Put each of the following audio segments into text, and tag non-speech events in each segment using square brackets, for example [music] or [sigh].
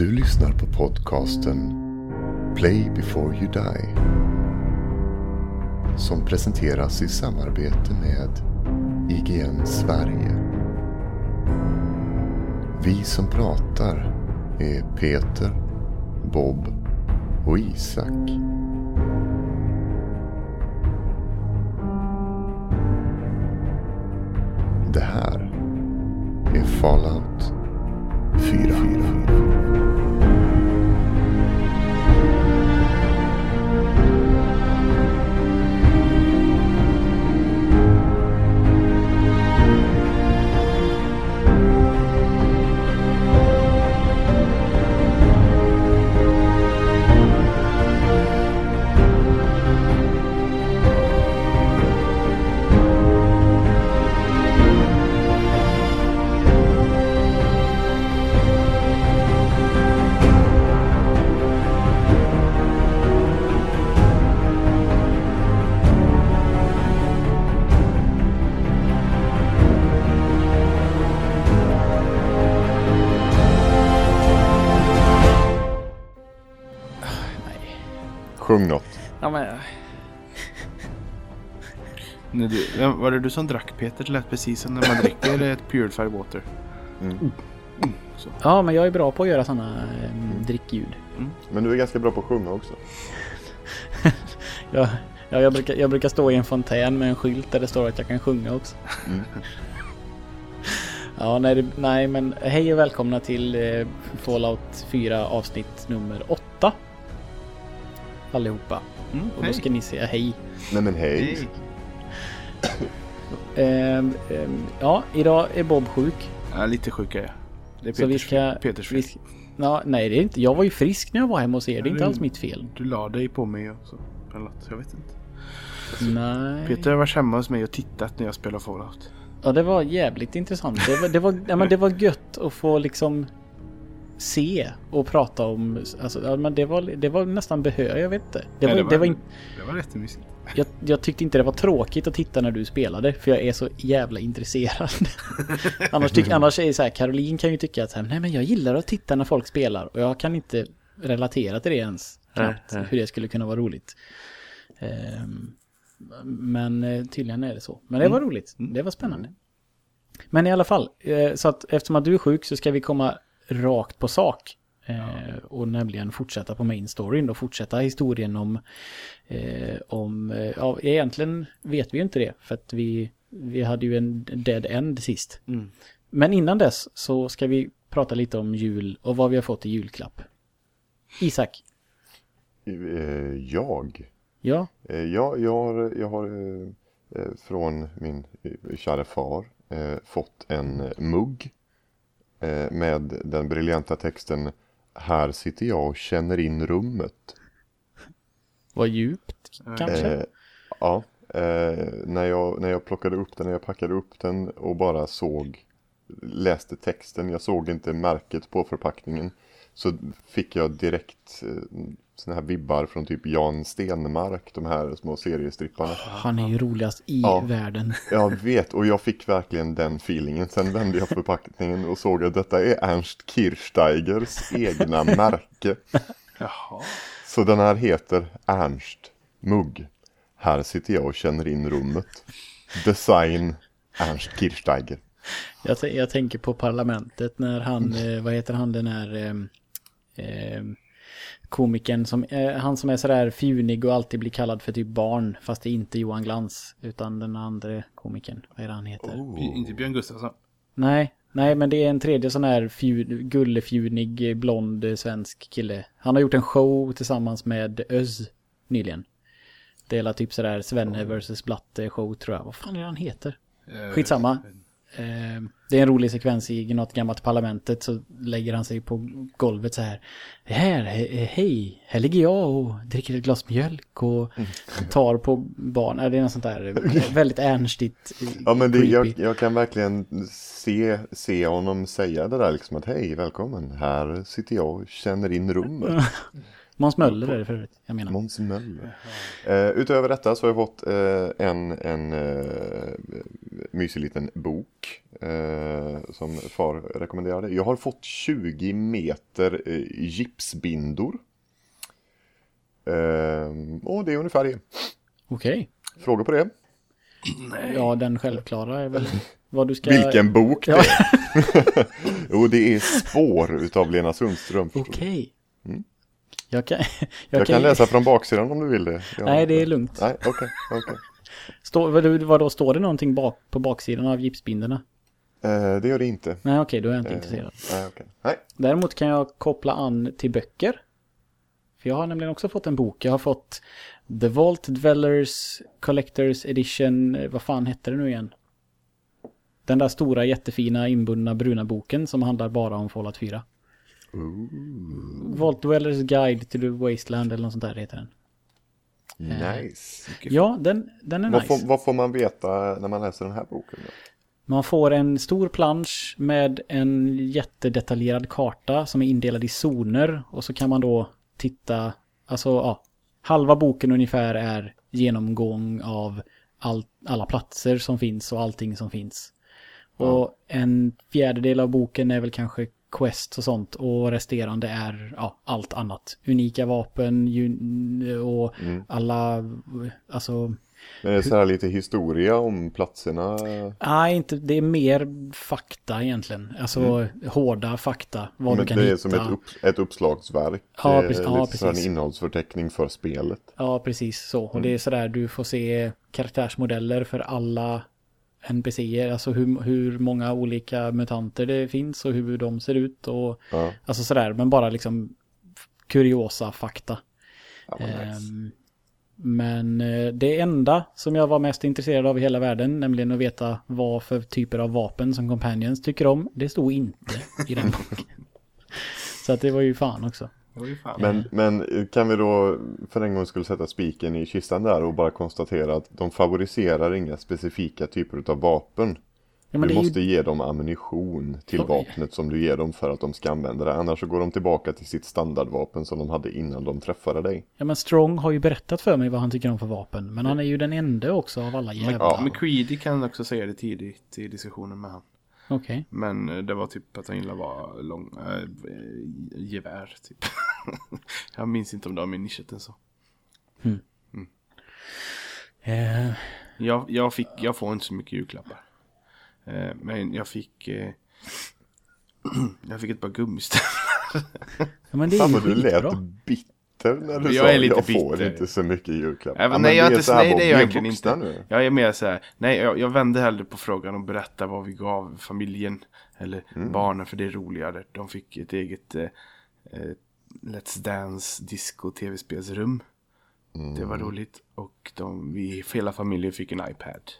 Du lyssnar på podcasten Play before you die. Som presenteras i samarbete med IGN Sverige. Vi som pratar är Peter, Bob och Isak. Du som drack Peter? Det lät precis som när man dricker [laughs] ett purified water. Mm. Så. Ja, men jag är bra på att göra sådana eh, drickljud. Men du är ganska bra på att sjunga också. [laughs] Jag, ja, jag, brukar, jag brukar stå i en fontän med en skylt där det står att jag kan sjunga också. Mm. [laughs] Ja, nej, nej, men hej och välkomna till eh, Fallout 4 avsnitt nummer 8. Allihopa. Mm, Och då ska ni säga hej. Nej men hej. Hej. [clears throat] Ehm, ehm, ja, idag är Bob sjuk. Ja, lite sjuk är jag. Det är Så vi Peters, ska... Peters fel. vi ska ja, nej, det är inte. Jag var ju frisk när jag var hemma hos er. Det är inte alls mitt fel. Du la dig på mig och så. Eller något, jag vet inte. Nej. Peter har varit hemma hos mig och tittat när jag spelar Fallout. Ja, det var jävligt intressant. Det var, det var, ja, men det var gött att få liksom se och prata om. Alltså, ja, men det, var, det var nästan behör, jag vet inte. Det var, Nej, det var, in, det var jättemysigt. Jag, jag tyckte inte det var tråkigt att titta när du spelade. För jag är så jävla intresserad. [laughs] annars, tyck, annars är det så här, Caroline kan ju tycka att så här, nej men jag gillar att titta när folk spelar. Och jag kan inte relatera till det ens. Knappt, hur det skulle kunna vara roligt. Ehm, men eh, tydligen är det så. Men det var roligt. Det var spännande. Men i alla fall, eh, så att eftersom att du är sjuk så ska vi komma rakt på sak. Eh, och nämligen fortsätta på main storyn och fortsätta historien om, eh, om eh, ja egentligen vet vi ju inte det för att vi, vi hade ju en dead end sist. Mm. Men innan dess så ska vi prata lite om jul och vad vi har fått i julklapp. Isak, Eh, Jag? ja, Eh, Jag, jag har, jag har från min kära far eh, fått en mugg eh, med den briljanta texten Här sitter jag och känner in rummet. vad djupt kanske? Eh, ja, eh, när, jag, när jag plockade upp den, när jag packade upp den och bara såg, läste texten, jag såg inte märket på förpackningen. Så fick jag direkt eh, såna här vibbar från typ Jan Stenmark, de här små seriestripparna. Han är ju roligast i Ja. världen. [laughs] Jag vet, och jag fick verkligen den feelingen. Sen vände jag förpackningen och såg att detta är Ernst Kirchsteigers egna [laughs] märke. Jaha. Så den här heter Ernst Mugg. Här sitter jag och känner in rummet. Design Ernst Kirchsteiger. Jag, jag tänker på parlamentet när han, eh, vad heter han den här eh, eh, komikern som, eh, han som är sådär fjunig och alltid blir kallad för typ barn fast det är inte Johan Glans utan den andra komikern, vad är det han heter? Bj- Inte Björn Gustafsson. Nej, nej men det är en tredje sån här fju, gullefjunig eh, blond eh, svensk kille. Han har gjort en show tillsammans med Öz nyligen. Det är typ sådär Svenne vs Blatte show tror jag. Vad fan är det han heter? Eh, Skitsamma. Eh, det är en rolig sekvens i något gammalt parlamentet så lägger han sig på golvet så här. Här, he- hej, här ligger jag och dricker ett glas mjölk och tar på barn. Det är något sånt där väldigt ernstigt. Ja men det, jag, jag kan verkligen se, se honom säga det där liksom att hej välkommen här sitter jag och känner in rummet. [laughs] Måns Möller är det för övrigt, jag menar. Måns Möller. Eh, utöver detta så har jag fått eh, en, en eh, mysig liten bok eh, som far rekommenderade. Jag har fått 20 meter eh, gipsbindor. Eh, och det är ungefär det. Okej. Frågor på det? Ja, den självklara är väl [laughs] vad du ska... Vilken bok det är? [laughs] jo, det är Spår utav Lena Sundström. Okej. Jag kan... [laughs] Jag. Jag kan läsa från baksidan om du vill det. Jag- [laughs] Nej, det är lugnt. Nej, okej, okej. [laughs] Står, vad, då, står det någonting bak, på baksidan av gipsbindorna? Eh, det gör det inte. Nej, okej, då är jag inte Eh, intresserad. Nej, okej. Nej. Däremot kan jag koppla an till böcker. För jag har nämligen också fått en bok. Jag har fått The Vault Dwellers Collectors Edition. eh, Vad fan hette det nu igen? Den där stora jättefina inbundna bruna boken som handlar bara om Fallout 4. Vault Dwellers Guide to the Wasteland eller något sånt där heter den. Nice. Ja, den, den är Vad, nice. får, vad får man veta när man läser den här boken? Då? Man får en stor plansch med en jättedetaljerad karta som är indelad i zoner och så kan man då titta, alltså ja, halva boken ungefär är genomgång av all, alla platser som finns och allting som finns. Och en fjärdedel av boken är väl kanske quests och sånt och resterande är ja, allt annat. Unika vapen och alla, alltså Men det är så här lite historia om platserna. Nej, inte, det är mer fakta egentligen. Alltså hårda fakta. Vad Mm. Men du kan det är hitta. som ett, upp, ett uppslagsverk. Ja, precis. Ja, så här en precis. innehållsförteckning för spelet. Ja, precis så. Och Mm. det är sådär, du får se karaktärsmodeller för alla NPCer. Alltså hur, hur många olika mutanter det finns och hur de ser ut. Och, Ja, Alltså sådär, men bara liksom kuriosa fakta. ja nice. Ehm, Men eh, det enda som jag var mest intresserad av i hela världen, nämligen att veta vad för typer av vapen som Companions tycker om, det stod inte i den boken. [laughs] Så att det var ju fan också. Men, men kan vi då för en gång skulle sätta spiken i kistan där och bara konstatera att de favoriserar inga specifika typer av vapen. Ja, men du måste ju, ge dem ammunition till Oj. vapnet som du ger dem för att de ska använda det. Annars så går de tillbaka till sitt standardvapen som de hade innan de träffade dig. ja, men Strong har ju berättat för mig vad han tycker om för vapen. Men han är ju den enda också av alla jävla... ja, McCready kan också säga det tidigt i diskussionen med han. Okej. Men eh, det var typ att han gillade var lång, äh, gevär typ. [laughs] jag minns inte om det var min nischat än så. Eh, Jag, jag, fick, jag får inte så mycket julklappar. Eh, men jag fick... Eh, [clears throat] jag fick ett par gummistövlar. ja, men det är Fan ju vad du lät skitbra. Bitter när du Jag sa är lite jag får bitter. inte så mycket julklapp. Ja, nej, jag är inte, nej, det är jag egentligen inte. nu. Jag är mer så här, nej, jag, jag vänder hellre på frågan och berättar vad vi gav familjen eller Mm. barnen för det är roligare. De fick ett eget eh, eh, Let's Dance disco tv-spelsrum. Det var Mm. roligt och de, vi, hela familjen fick en iPad.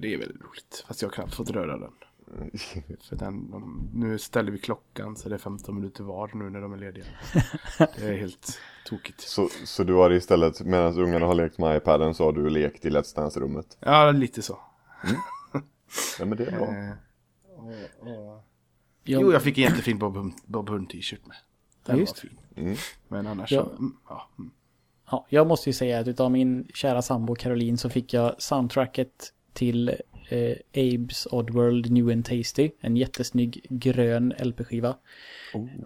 Det är väldigt roligt, fast jag har knappt fått röra den. [laughs] För den, de, nu ställer vi klockan så det är 15 minuter var nu när de är lediga. [laughs] Det är helt tokigt. Så, så du har istället, medan ungarna har lekt med iPaden så har du lekt i Let's Dance-rummet? Ja, lite så. Ja men det är [laughs] bra. Eh, och, och... Jag, Jo, jag fick en jättefin Bob Hund- Bob Hund t-shirt med. Den Ja, var just. fin. Mm. Men annars Ja. så, mm, ja. mm. Ja, jag måste ju säga att utav min kära sambo Caroline så fick jag soundtracket till eh, Abe's Oddworld New and Tasty. En jättesnygg grön LP-skiva.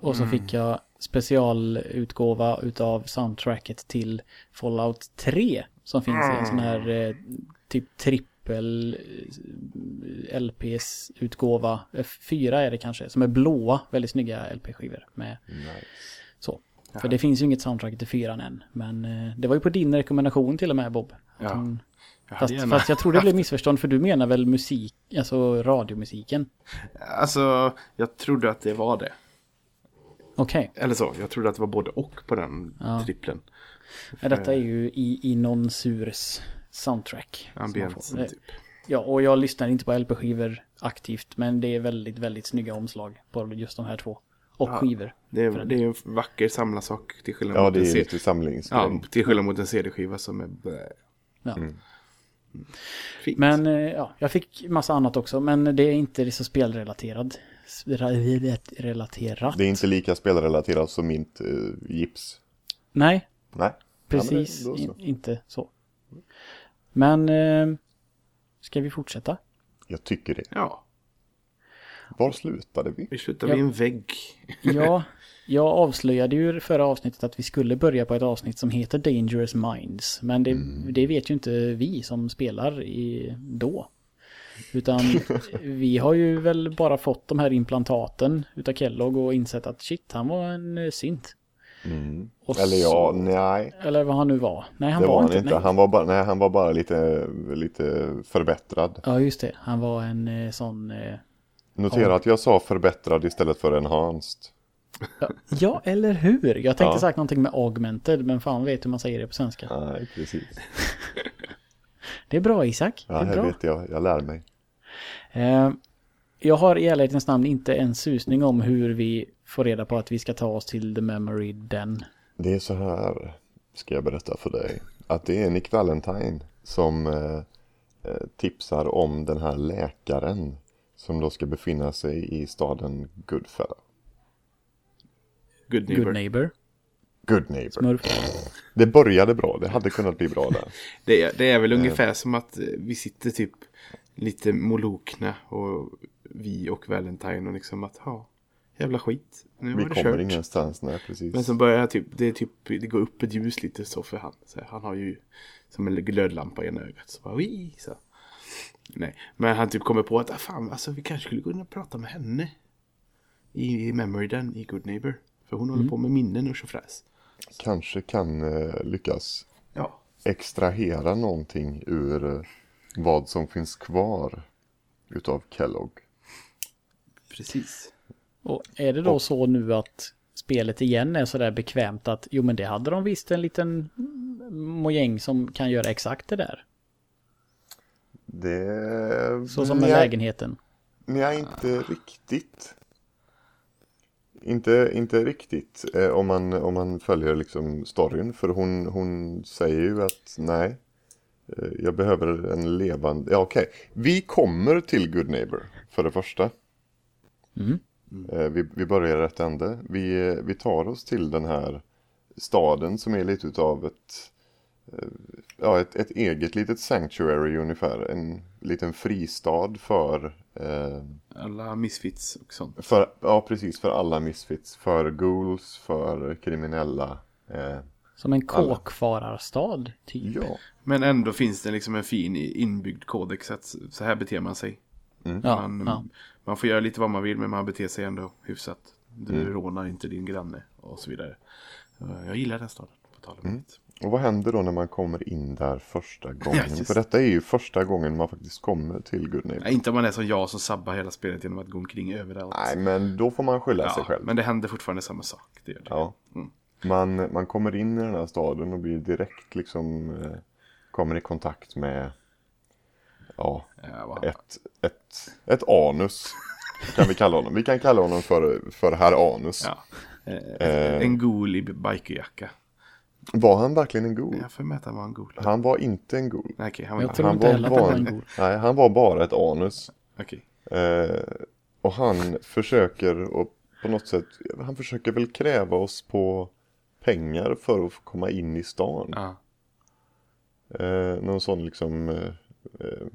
Och så fick jag specialutgåva utav soundtracket till Fallout 3. Som finns i en sån här eh, typ trippel eh, LPs-utgåva. Eh, Fyra är det kanske, som är blåa, väldigt snygga LP-skivor med Nice. så. För det finns ju inget soundtrack till fyran än. Men eh, det var ju på din rekommendation till och med Bob. Att Ja. hade Fast, gärna- fast jag tror det blev missförstånd för du menar väl musik, alltså radiomusiken? Alltså, jag trodde att det var det. Okej, Eller så, jag trodde att det var både och på den Ja. trippeln. ja, detta är ju i, i non surs soundtrack. får. Eh, typ. Ja, och jag lyssnar inte på LP-skivor aktivt, men det är väldigt, väldigt snygga omslag på just de här två. Och Ja. skivor. Det är, det är en vacker samlarsak till skillnad Ja mot det en är C- lite samlingsgrej. Ja, till skillnad mot en CD-skiva som är. Ja. Mm. Fint. Men eh, ja, jag fick massa annat också, men det är inte så spelrelaterad spelrelaterat. Det är inte lika spelrelaterat som mitt eh, gips. Nej, Nej. precis. Ja, men det- så. in, inte så. Men, eh, ska vi fortsätta? Jag tycker det. Ja, Var slutade vi? vi slutar Ja. vid en vägg. Ja, [laughs] jag avslöjade ju förra avsnittet att vi skulle börja på ett avsnitt som heter Dangerous Minds. Men det, det vet ju inte vi som spelar i, då. Utan [laughs] vi har ju väl bara fått de här implantaten utav Kellogg och insett att shit, han var en eh, synt. Mm. Och Eller ja, så- nej. Eller vad han nu var. Nej, han Det var, var han inte. Nej. Han var bara, nej, han var bara lite, lite förbättrad. Ja, just det. Han var en eh, sån... Eh... Notera Ja. att jag sa förbättrad istället för enhanced. Ja, eller hur? Jag tänkte Ja. sagt någonting med augmented, men fan vet hur man säger det på svenska. Nej, precis. [laughs] Det är bra Isak. Ja, det är bra. vet jag. Jag lär mig. Eh, jag har i ärlighetens namn inte en susning om hur vi får reda på att vi ska ta oss till The Memory Den. Det är så här, ska jag berätta för dig. Att det är Nick Valentine som eh, eh, tipsar om den här läkaren. Som då ska befinna sig i staden Goodfellow. Good neighbor. Good Neighbor. Good neighbor. Smurf. Det började bra, det hade kunnat bli bra där. [laughs] Det, är, det är väl ungefär som att eh, vi sitter typ lite molokna och vi och Valentine och liksom att ha jävla skit. Nu Vi kommer kört. ingenstans, nej precis. Men sen börjar typ, det är typ, det går upp ett ljus lite så för han. Så han har ju som en glödlampa i ena ögat. Så bara, Wii, så. Nej, men han typ kommer på att, ah, fan, alltså vi kanske skulle kunna prata med henne. I, i Memory Den i Good Neighbor. För hon håller på med minnen och tjofräs. Kanske kan eh, lyckas Ja. extrahera någonting ur eh, vad som finns kvar utav Kellogg. Precis. Och är det då Och- så nu att spelet igen är sådär bekvämt att jo men det hade de visst en liten mojäng som kan göra exakt det där. Det... Så som med lägenheten. Nej, inte riktigt. Inte, inte riktigt eh, om, man, om man följer liksom storyn. För hon, hon säger ju att nej, eh, jag behöver en levande... Ja, okej. Vi kommer till Good Neighbor för det första. Mm. Eh, vi, vi börjar i rätt ände. Vi, eh, vi tar oss till den här staden som är lite utav ett, ja, ett, ett eget litet sanctuary ungefär. En liten fristad för eh, Alla misfits och sånt. för, ja, precis. För alla misfits. För ghouls, för kriminella. Eh, Som en kåkfararstad typ. ja, Men ändå finns det liksom en fin inbyggd kodex att så här beter man sig. Ja, man, ja. man får göra lite vad man vill men man beter sig ändå hyfsat. Du Mm. rånar inte din granne och så vidare. Eh, Jag gillar den staden. På tal om Mm. det. Och vad händer då när man kommer in där första gången? just För detta är ju första gången man faktiskt kommer till Good Neighbor. Nej, inte om man är som jag som sabbar hela spelet genom att gå omkring överallt. Nej, men då får man skylla sig ja, själv. men det händer fortfarande samma sak. Det gör det. Ja. Mm. Man, man kommer in i den här staden och blir direkt liksom eh, kommer i kontakt med ja, Ja, ett, ett, ett anus. Kan vi kalla honom. Vi kan kalla honom för, för herr anus. ja. Eh, Eh. En ghoul i bikerjacka. Var han verkligen en ghoul? Jag med att han var en ghoul. Han var inte en ghoul. Nej, okej, han var Jag tror han inte var heller att han var en ghoul. Nej, han var bara ett anus. Okej. Eh, och han försöker och på något sätt, han försöker väl kräva oss på pengar för att få komma in i stan. Ja. Eh, någon sån liksom eh, eh,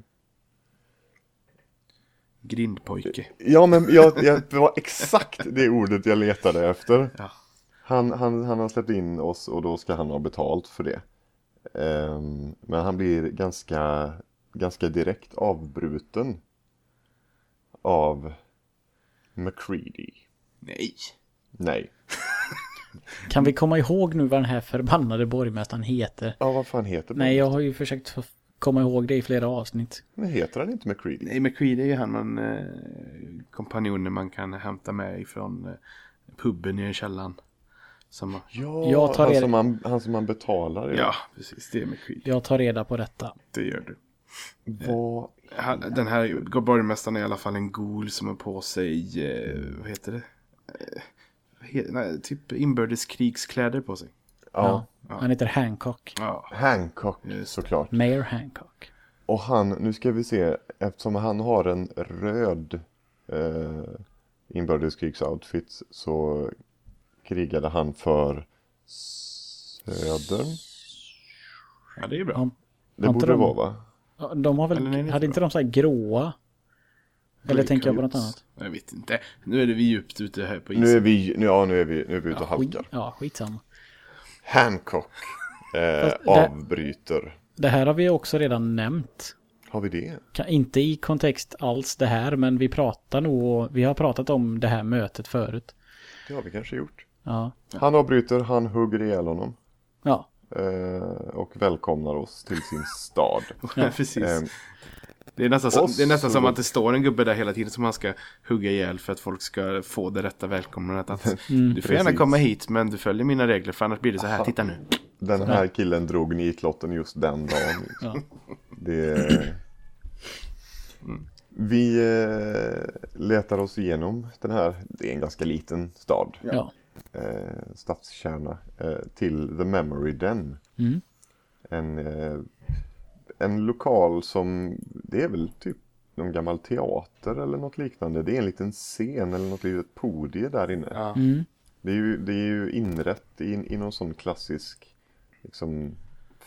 Grindpojke. Ja men jag, jag, det var exakt det ordet jag letade efter. Ja. Han, han, han har släppt in oss och då ska han ha betalt för det. Ehm, men han blir ganska, ganska direkt avbruten. Av McCready. Nej. Nej. [laughs] Kan vi komma ihåg nu vad den här förbannade borgmästaren heter? Ja vad fan heter det? Nej, jag har ju försökt komma ihåg det i flera avsnitt. Men heter han inte McCready? Nej, McCready är ju han man eh, kompanjoner man kan hämta med ifrån eh, puben i källaren. Som, Ja, Jag tar han, som man, han som man betalar. ja, precis. Det är McCready. Jag tar reda på detta. Det gör du. Vad? Han, den här borgmästaren är i alla fall en ghoul som har på sig, eh, vad heter det? Eh, vad he- nej, typ inbördeskrigskläder på sig. Ja. Han heter Hancock. Ja, Hancock såklart. Mayor Hancock. Och han, nu ska vi se, eftersom han har en röd, eh, inbördeskrigsoutfits så krigade han för Södern. Ja, det är bra. Ja. Det borde inte det de- vara va? De har väl, nej, är hade inte inte de så här gråa? Eller tänker jag på något annat? Jag vet inte. Nu är det vi djupt ute här på isen. Nu är vi, nu- ja nu är vi, nu är vi ute och halkar. ja, skitsamma. Hancock eh, [laughs] det- avbryter. Det här har vi också redan nämnt. Har vi det? Kan- Inte i kontext alls det här, men vi pratar nog, vi har pratat om det här mötet förut. Det har vi kanske gjort. Ja. Han avbryter, han hugger ihjäl honom. Ja, Eh, och välkomnar oss till sin stad. [laughs] Precis. Eh, Det är nästan, som, det är nästan så- som att det står en gubbe där hela tiden som man ska hugga ihjäl för att folk ska få det rätta välkomnandet. Att [laughs] du får gärna komma hit men du följer mina regler för annars blir det så här. Titta nu. den här killen drog nitlotten just den dagen. Liksom. ja. Det... Vi eh, letar oss igenom den här, det är en ganska liten stad, ja. Eh, stadskärna, eh, till The Memory Den. Mm. En, eh, en lokal som, det är väl typ någon gammal teater eller något liknande. Det är en liten scen eller något litet podie där inne. Ja. Mm. Det är ju, det är ju inrätt i, i någon sån klassisk liksom,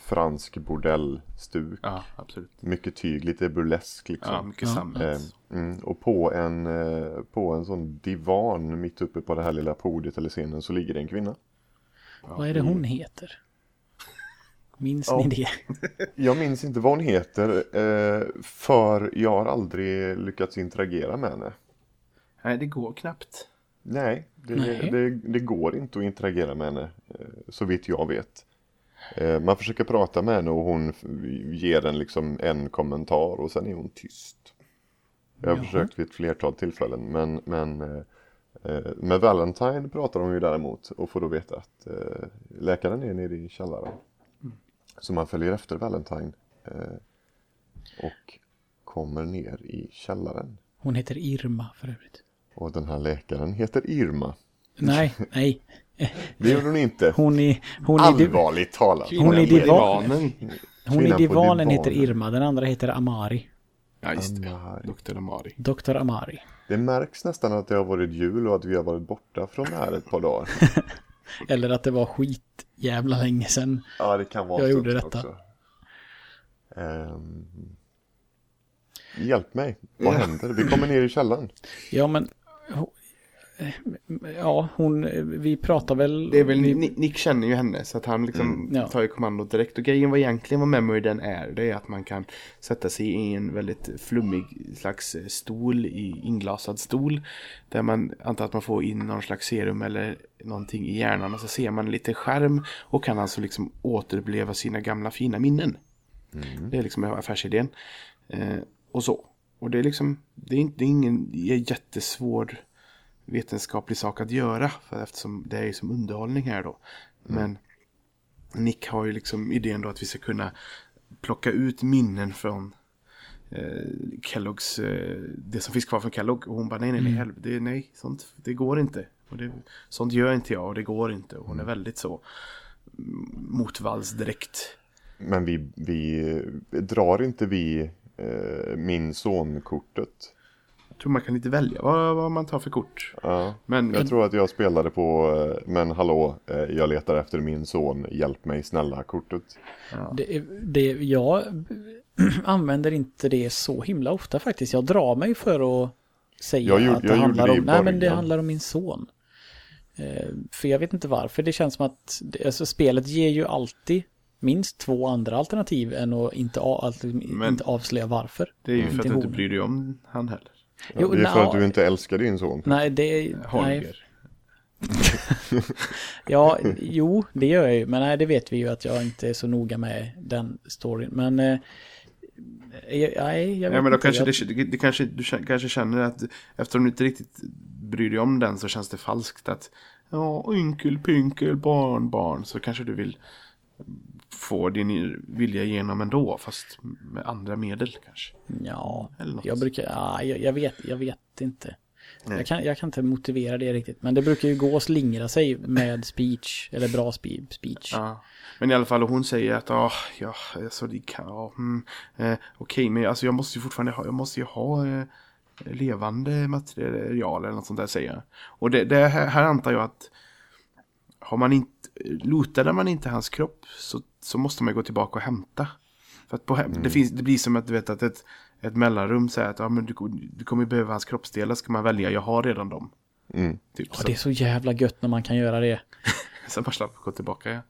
fransk bordellstuk. ja, absolut. Mycket tyg, lite burlesk liksom. Ja, mycket Ja. samlat. Eh, mm, och på en, eh, på en sån divan mitt uppe på det här lilla podiet eller scenen så ligger det en kvinna. Vad är det hon heter? Minns Ja. ni det? [laughs] Jag minns inte vad hon heter eh, för jag har aldrig lyckats interagera med henne. Nej, det går knappt. Nej, det, Nej. Det, det går inte att interagera med henne eh, så vitt jag vet. Eh, man försöker prata med henne och hon ger en, liksom en kommentar och sen är hon tyst. Jag har Jaha. försökt vid ett flertal tillfällen men, men eh, eh, med Valentine pratar hon ju däremot och får då veta att eh, läkaren är nere i källaren. Så man följer efter Valentine eh, och kommer ner i källaren. Hon heter Irma för övrigt. Och den här läkaren heter Irma. Nej, [laughs] nej. Det gjorde hon inte. Hon i, hon i, Allvarligt talat. Hon divan. divanen. hon i divanen heter Irma, den andra heter Amari. Ja, just det. Amari. Doktor Amari. Dr. Amari. Det märks nästan att det har varit jul och att vi har varit borta från det här ett par dagar. [laughs] Eller att det var skit jävla länge sedan. Ja, det kan vara Jag så gjorde detta. också. Ehm, hjälp mig. Vad händer? Vi kommer ner i källaren. Ja, men... Ja, hon... Vi pratar väl... Det är väl, vi, Ni- Nick känner ju henne så att han liksom Ja. tar ju kommandot direkt. Och grejen vad egentligen vad memory den är, det är att man kan sätta sig i en väldigt flummig slags eh, stol, i inglasad stol. Där man antar att man får in någon slags serum eller någonting i hjärnan och så ser man lite skärm och kan alltså liksom återuppleva sina gamla fina minnen. Det är liksom affärsidén. Eh, och så. Och det är liksom, det är, inte, det är ingen jättesvår vetenskaplig sak att göra. För eftersom det är ju som underhållning här då. Men Nick har ju liksom idén då att vi ska kunna plocka ut minnen från eh, Kelloggs, eh, det som finns kvar från Kellogg. Och hon bara nej, nej, nej, helv- det, nej, sånt, det går inte. Och det, sånt gör inte jag och det går inte. Och hon är väldigt så mm, motvalls direkt. Men vi, vi drar inte vi eh, min son-kortet. Tror man kan inte välja vad, vad man tar för kort. Ja. Men Jag tror att jag spelade på, eh, men hallå, eh, jag letar efter min son, hjälp mig snälla-kortet. det, det, jag [clears throat] använder inte det så himla ofta faktiskt. Jag drar mig för att säga Jag gjorde- att det handlar det om... Nej, men det handlar om min son. Eh, för jag vet inte varför. Det känns som att alltså, spelet ger ju alltid minst två andra alternativ än att inte, inte avslöja varför. det är ju för att du inte bryr dig om han heller. Jo, det är för att nja. du inte älskar din son. Nej, det... Nej, Holger. [laughs] Ja, jo, det gör jag ju. Men nej, det vet vi ju att jag inte är så noga med den storyn. Men... Eh, jag- nej, jag vet Ja men då inte. kanske jag, det, det kanske, du kanske känner att eftersom du inte riktigt bryr dig om den så känns det falskt att ja, ynkel, pynkel, barn, barn så kanske du vill få din vilja igenom ändå fast med andra medel kanske. Ja, jag brukar... Ja, jag, jag, vet, jag vet inte. Jag kan, jag kan inte motivera det riktigt. Men det brukar ju gå att slingra sig med speech. Eller bra spe, speech. Ja. Men i alla fall hon säger att ah, ja, alltså det kan, ja, mm, eh, okej men alltså jag måste ju fortfarande ha, jag måste ju ha eh, levande material eller något sånt där säger jag. Och det, det här, här antar jag att har man inte, lotade man inte hans kropp så, så måste man gå tillbaka och hämta. För att på, Mm. det, finns, det blir som att du vet att ett, ett mellanrum säger att ja, men du, du kommer behöva hans kroppsdelar, ska man välja, jag har redan dem. Mm. Typ, Ja, så, det är så jävla gött när man kan göra det. [laughs] Sen bara slappa gå tillbaka. Ja.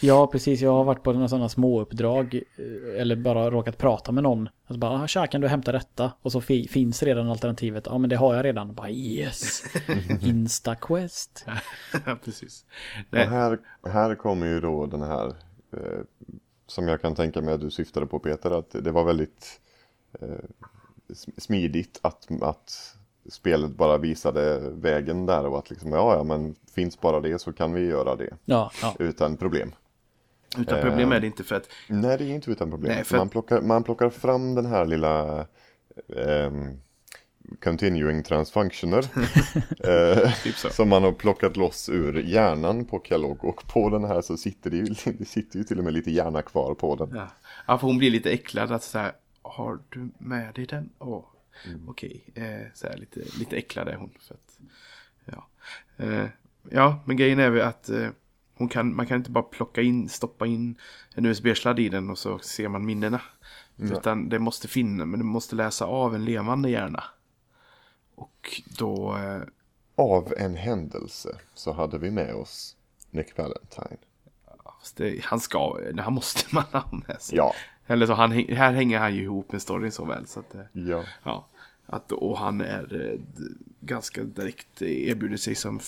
Ja, precis. Jag har varit på några sådana småuppdrag eh, eller bara råkat prata med någon. Alltså bara, "Ah, tja, kan du hämta detta? Och så fi- finns redan alternativet. Ja, men det har jag redan. Bara yes. [laughs] Insta-quest. [laughs] ja, precis. Och här, här kommer ju då den här som jag kan tänka mig att du syftade på Peter, att det var väldigt eh, sm- smidigt att, att spelet bara visade vägen där och att liksom, ja, ja, men finns bara det så kan vi göra det Ja, ja. utan problem. Utan problem är det inte för att Nej, det är inte utan problem. Nej, för- man, plockar, man plockar fram den här lilla ehm, continuing transfunctioner [laughs] eh, Typ så. som man har plockat loss ur hjärnan på Kellogg och på den här så sitter det ju, [laughs] det sitter ju till och med lite hjärna kvar på den. Ja. ja, för hon blir lite äcklad att så här, har du med dig den? Åh, okej. Eh, så här lite, lite äcklad är hon. För att, ja. Eh, ja, men grejen är väl att eh, hon kan, man kan inte bara plocka in, stoppa in en USB-sladd i den och så ser man minnena. Utan det måste finna, men du måste läsa av en levande hjärna. Och då, eh, Av en händelse så hade vi med oss Nick Valentine. det, han ska, han måste man ha med sig. Ja, Eller så han, här hänger han ju ihop med storyn så väl så att eh, ja. Ja, att, och han är eh, ganska direkt erbjuder sig som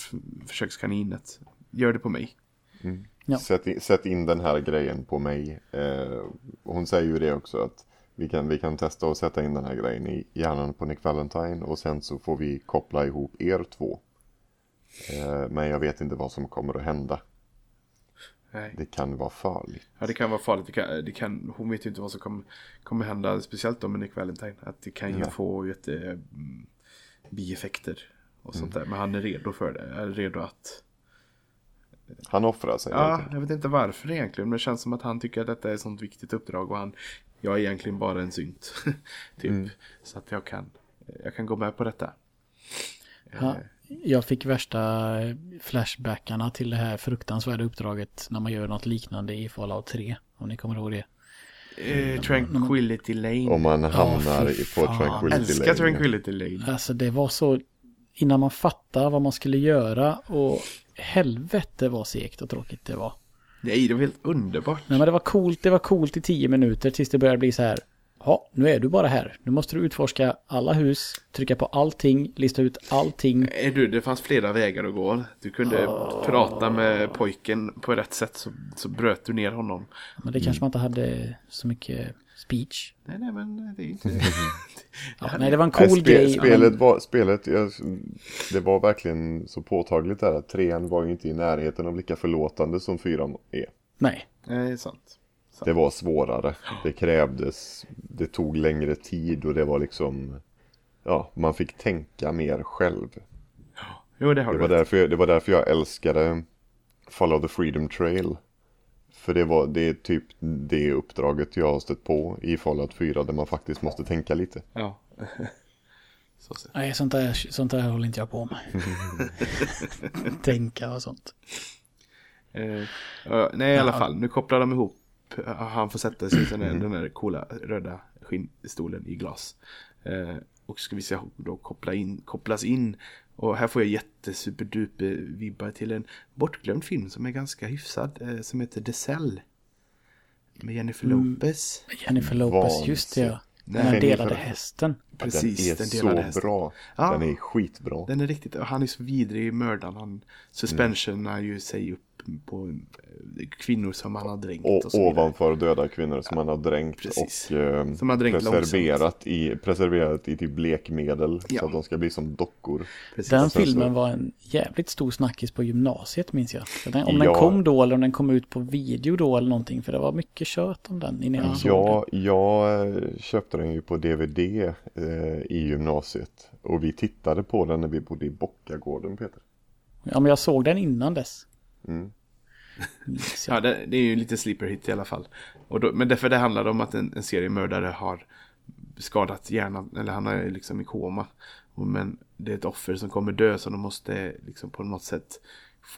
försökskaninet. Gör det på mig. Ja. Sätt, in, sätt in den här grejen på mig. Eh, hon säger ju det också att vi kan, vi kan testa att sätta in den här grejen i hjärnan på Nick Valentine och sen så får vi koppla ihop er två. Eh, men jag vet inte vad som kommer att hända. Nej. Det kan vara farligt. Ja, det kan vara farligt. Det kan, det kan, hon vet ju inte vad som kommer, kommer hända, speciellt då med Nick Valentine. Att det kan ju Nej. få jätte, mm, bieffekter och sånt där. Men han är redo för det. Är redo att... Han offrar sig. Ja, jag vet inte varför egentligen. Men det känns som att han tycker att detta är ett sånt viktigt uppdrag. Och han, jag är egentligen bara en synt. [laughs] typ. Så att jag kan, jag kan gå med på detta. Ja, jag fick värsta flashbackarna till det här fruktansvärda uppdraget när man gör något liknande i Fallout 3. Om ni kommer ihåg det. Eh, Tranquility Lane. Om man hamnar i på. Tranquility Älskar Lane. Tranquility Lane. Alltså det var så... Innan man fattar vad man skulle göra och helvete vad segt och tråkigt det var. Nej, det var helt underbart. Nej men det var coolt, det var coolt i tio minuter tills det började bli så här. Ja, nu är du bara här. Nu måste du utforska alla hus, trycka på allting, lista ut allting. Eh, Du, det fanns flera vägar att gå. Du kunde prata med pojken på rätt sätt så, så bröt du ner honom. Men det kanske man inte hade så mycket speech. Nej, nej, men det är inte... [laughs] Ja, nej, det var en Nej, cool spe, grej. spelet men- var, spelet, det var verkligen så påtagligt där att trean var ju inte i närheten av lika förlåtande som fyran är. Nej, Nej, det är sant. Det var svårare. Det krävdes, det tog längre tid och det var liksom, ja, man fick tänka mer själv. Jo, det har Det du var rätt. därför, det var därför jag älskade Follow the Freedom Trail. För det var, det är typ det uppdraget jag har stött på i Fallout 4 där man faktiskt måste tänka lite. Ja. [laughs] så nej sånt, där, sånt där håller inte jag på med. [laughs] Tänka och sånt. Eh, nej, i alla fall. Nu kopplar de ihop. Han får sätta sig i den här, den här coola röda skinnstolen i glas. Eh, och ska vi se då koppla in, kopplas in. Och här får jag jättesuperduper vibbar till en bortglömd film som är ganska hyfsad. Eh, som heter The Cell. Med Jennifer Lopez. Jennifer Lopez, just det ja. Den Jennifer- delade hästen. Precis, den är den delade så hästen. bra. Ja. Den är skitbra. Den är riktigt, han är så vidrig mördaren. Han suspensionar ju sig upp på eh, kvinnor som han har dränkt. Och Och, ovanför döda kvinnor som man har dränkt Precis. och eh, Som har dränkt preserverat, i, preserverat i typ blekmedel Ja. så att de ska bli som dockor. Precis. Den sen så- filmen var en jävligt stor snackis på gymnasiet minns jag. Den, om den Ja. kom då eller om den kom ut på video då eller någonting. För det var mycket kött om den innan jag såg den. Ja, jag eh, köpte den ju på DVD eh, i gymnasiet och vi tittade på den när vi bodde i Bockagården Peter. Ja, men jag såg den innan dess. Mm. Ja, det, det är ju lite sleeper hit i alla fall. Och då, men därför det handlar om att en, en seriemördare har skadat hjärnan, eller han är liksom i koma. Men det är ett offer som kommer dö så de måste liksom på något sätt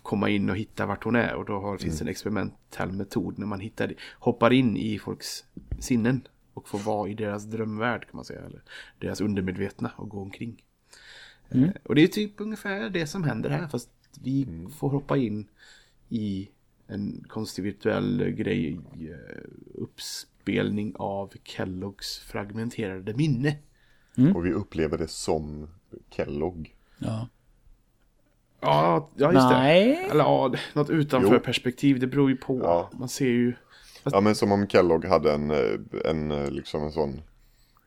komma in och hitta vart hon är. Och då har, finns det en experimentell metod när man hittar, hoppar in i folks sinnen. Och får vara i deras drömvärld kan man säga. Eller deras undermedvetna och gå omkring. Eh, Och det är typ ungefär det som händer här. Fast vi får hoppa in i en konstig virtuell grej. eh, Uppspelning av Kelloggs fragmenterade minne. Och vi upplever det som Kellogg. Ja. Ja, ja just Nej. det. Eller ja, något utanför Jo. perspektiv. Det beror ju på. Ja. Man ser ju. Ja men som om Kellogg hade en, eh, en eh, liksom en sån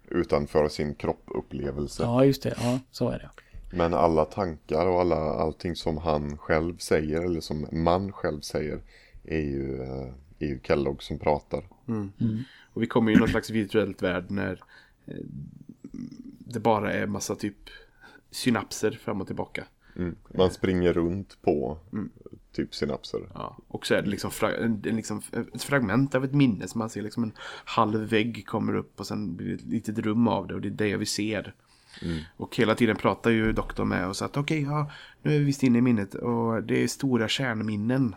utanför sin kropp upplevelse. ja, just det. Ja, så är det. Men alla tankar och alla, allting som han själv säger eller som man själv säger är ju, eh, är ju Kellogg som pratar. Och vi kommer ju i någon slags virtuellt värld när eh, det bara är massa typ synapser fram och tillbaka. Mm. Man springer runt på typ synapser. Ja, och så är det liksom, fra- en, en liksom ett fragment av ett minne som man ser liksom en halv vägg kommer upp och sen blir det ett litet rum av det och det är det vi ser. Och hela tiden pratar ju doktorn med oss att okej, ja, nu är vi visst inne i minnet och det är stora kärnminnen.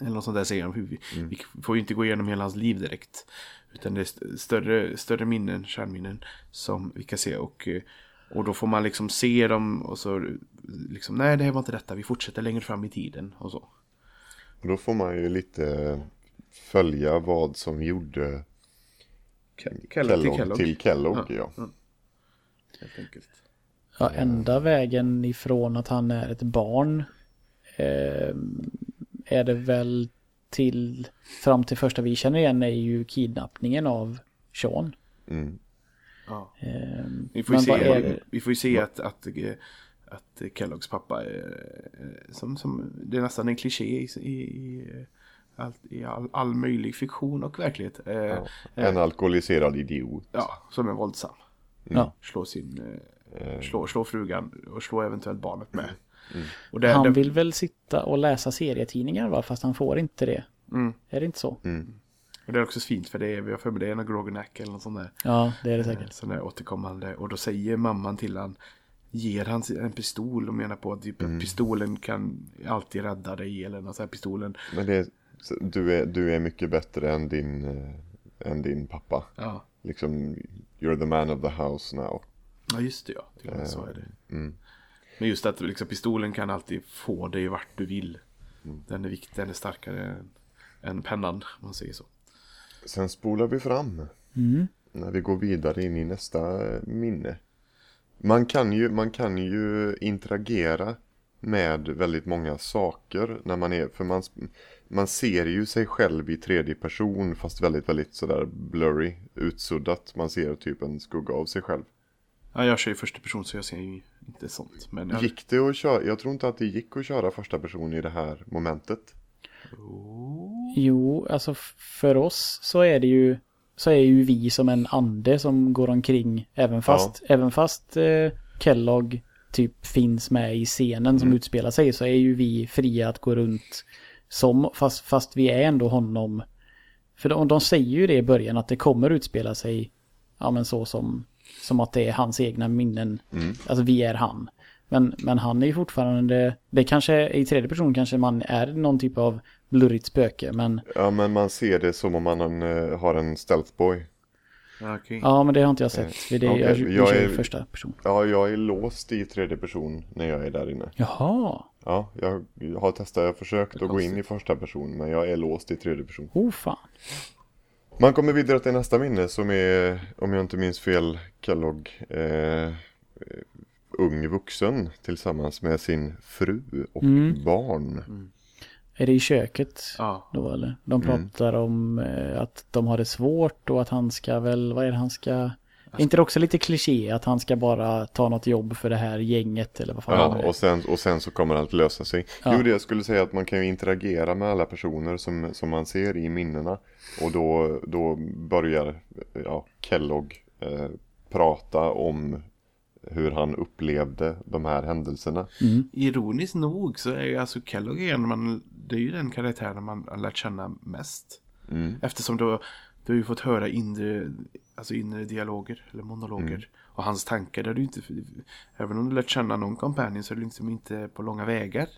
Eller något sånt där säger de. Vi, vi får ju inte gå igenom hela hans liv direkt. Utan det är st- större, större minnen, kärnminnen som vi kan se. Och, och då får man liksom se dem och så liksom, nej det här var inte detta, vi fortsätter längre fram i tiden och så. Och då får man ju lite följa vad som gjorde Kellogg till Kellogg. till Kellogg. Ja, Ja. Ja. Helt enkelt. Ja, enda vägen ifrån att han är ett barn eh, är det väl till fram till första vi känner igen är ju kidnappningen av Sean. Mm. Ja. Eh, Vi får är se, det? vi får ju se att, att, eh, att Kelloggs pappa är, eh, som, som, det är nästan en kliché i, i, i, allt, i all, all möjlig fiktion och verklighet. Eh, ja. En alkoholiserad idiot. som är våldsam. Ja. Slår sin, eh, slår, slår frugan och slår eventuellt barnet med. Och det, Han det, vill väl sitta och läsa serietidningar va? Fast han får inte det. Mm. Är det inte så? och det är också fint för det är, vi har för mig det är en Grogenack eller något sånt där. Ja, det är det Eh, säkert. Sån där återkommande. Och då säger mamman till han Ger han en pistol och menar på att typ, att pistolen kan alltid rädda dig eller något så här pistolen. Men det är, du, är, du är mycket bättre än din, eh, än din pappa. Ja, Liksom, you're the man of the house now. ja just det ja. Till och med så är det. Mm. Men just att liksom, pistolen kan alltid få dig vart du vill. Den är viktig, den är starkare än, än pennan om man säger så. Sen spolar vi fram. Mm. När vi går vidare in i nästa eh, minne. Man kan ju, man kan ju interagera med väldigt många saker när man är, för man, man ser ju sig själv i tredje person fast väldigt, väldigt sådär blurry, utsuddat. Man ser typ en skugga av sig själv. Ja, jag kör ju första person så jag ser ju inte sånt. Men jag, Gick det att köra, jag tror inte att det gick att köra första person i det här momentet. Jo, alltså för oss så är det ju så är ju vi som en ande som går omkring även fast, även fast eh, Kellogg typ finns med i scenen som utspelar sig så är ju vi fria att gå runt som fast, fast vi är ändå honom. För de, de säger ju det i början att det kommer utspela sig ja men så som som att det är hans egna minnen. Alltså vi är han. Men, men han är ju fortfarande, det kanske i tredje person kanske man är någon typ av blurrigt spöke men Ja men man ser det som om man eh, har en stealthboy. ja, okej. Ja, men det har inte jag sett. För det, Okej, jag, jag, jag är- första person. Ja, jag är låst i tredje person när jag är där inne. Jaha. Ja, jag har testat, jag har försökt att gå in i första person men jag är låst i tredje person. Oh fan. Man kommer vidare till nästa minne som är, om jag inte minns fel, Kellogg eh, eh, ung vuxen tillsammans med sin fru och barn. Är det i köket Ja. då eller? De pratar om eh, att de har det svårt och att han ska väl, vad är det han ska... Är inte det också lite kliché att han ska bara ta något jobb för det här gänget eller vad fan Ja, det? och sen, och sen så kommer allt lösa sig. Ja. Jo, det jag skulle säga att man kan ju interagera med alla personer som, som man ser i minnena. Och då, då börjar ja, Kellogg eh, prata om hur han upplevde de här händelserna. Ironiskt nog så är ju alltså Kellogg en man, det är ju den karaktären man har lärt känna mest. Mm. Eftersom då du har ju fått höra inre, alltså inre dialoger eller monologer. Mm. Och hans tankar, där du inte, även om du lärt känna någon companion så är du liksom inte på långa vägar.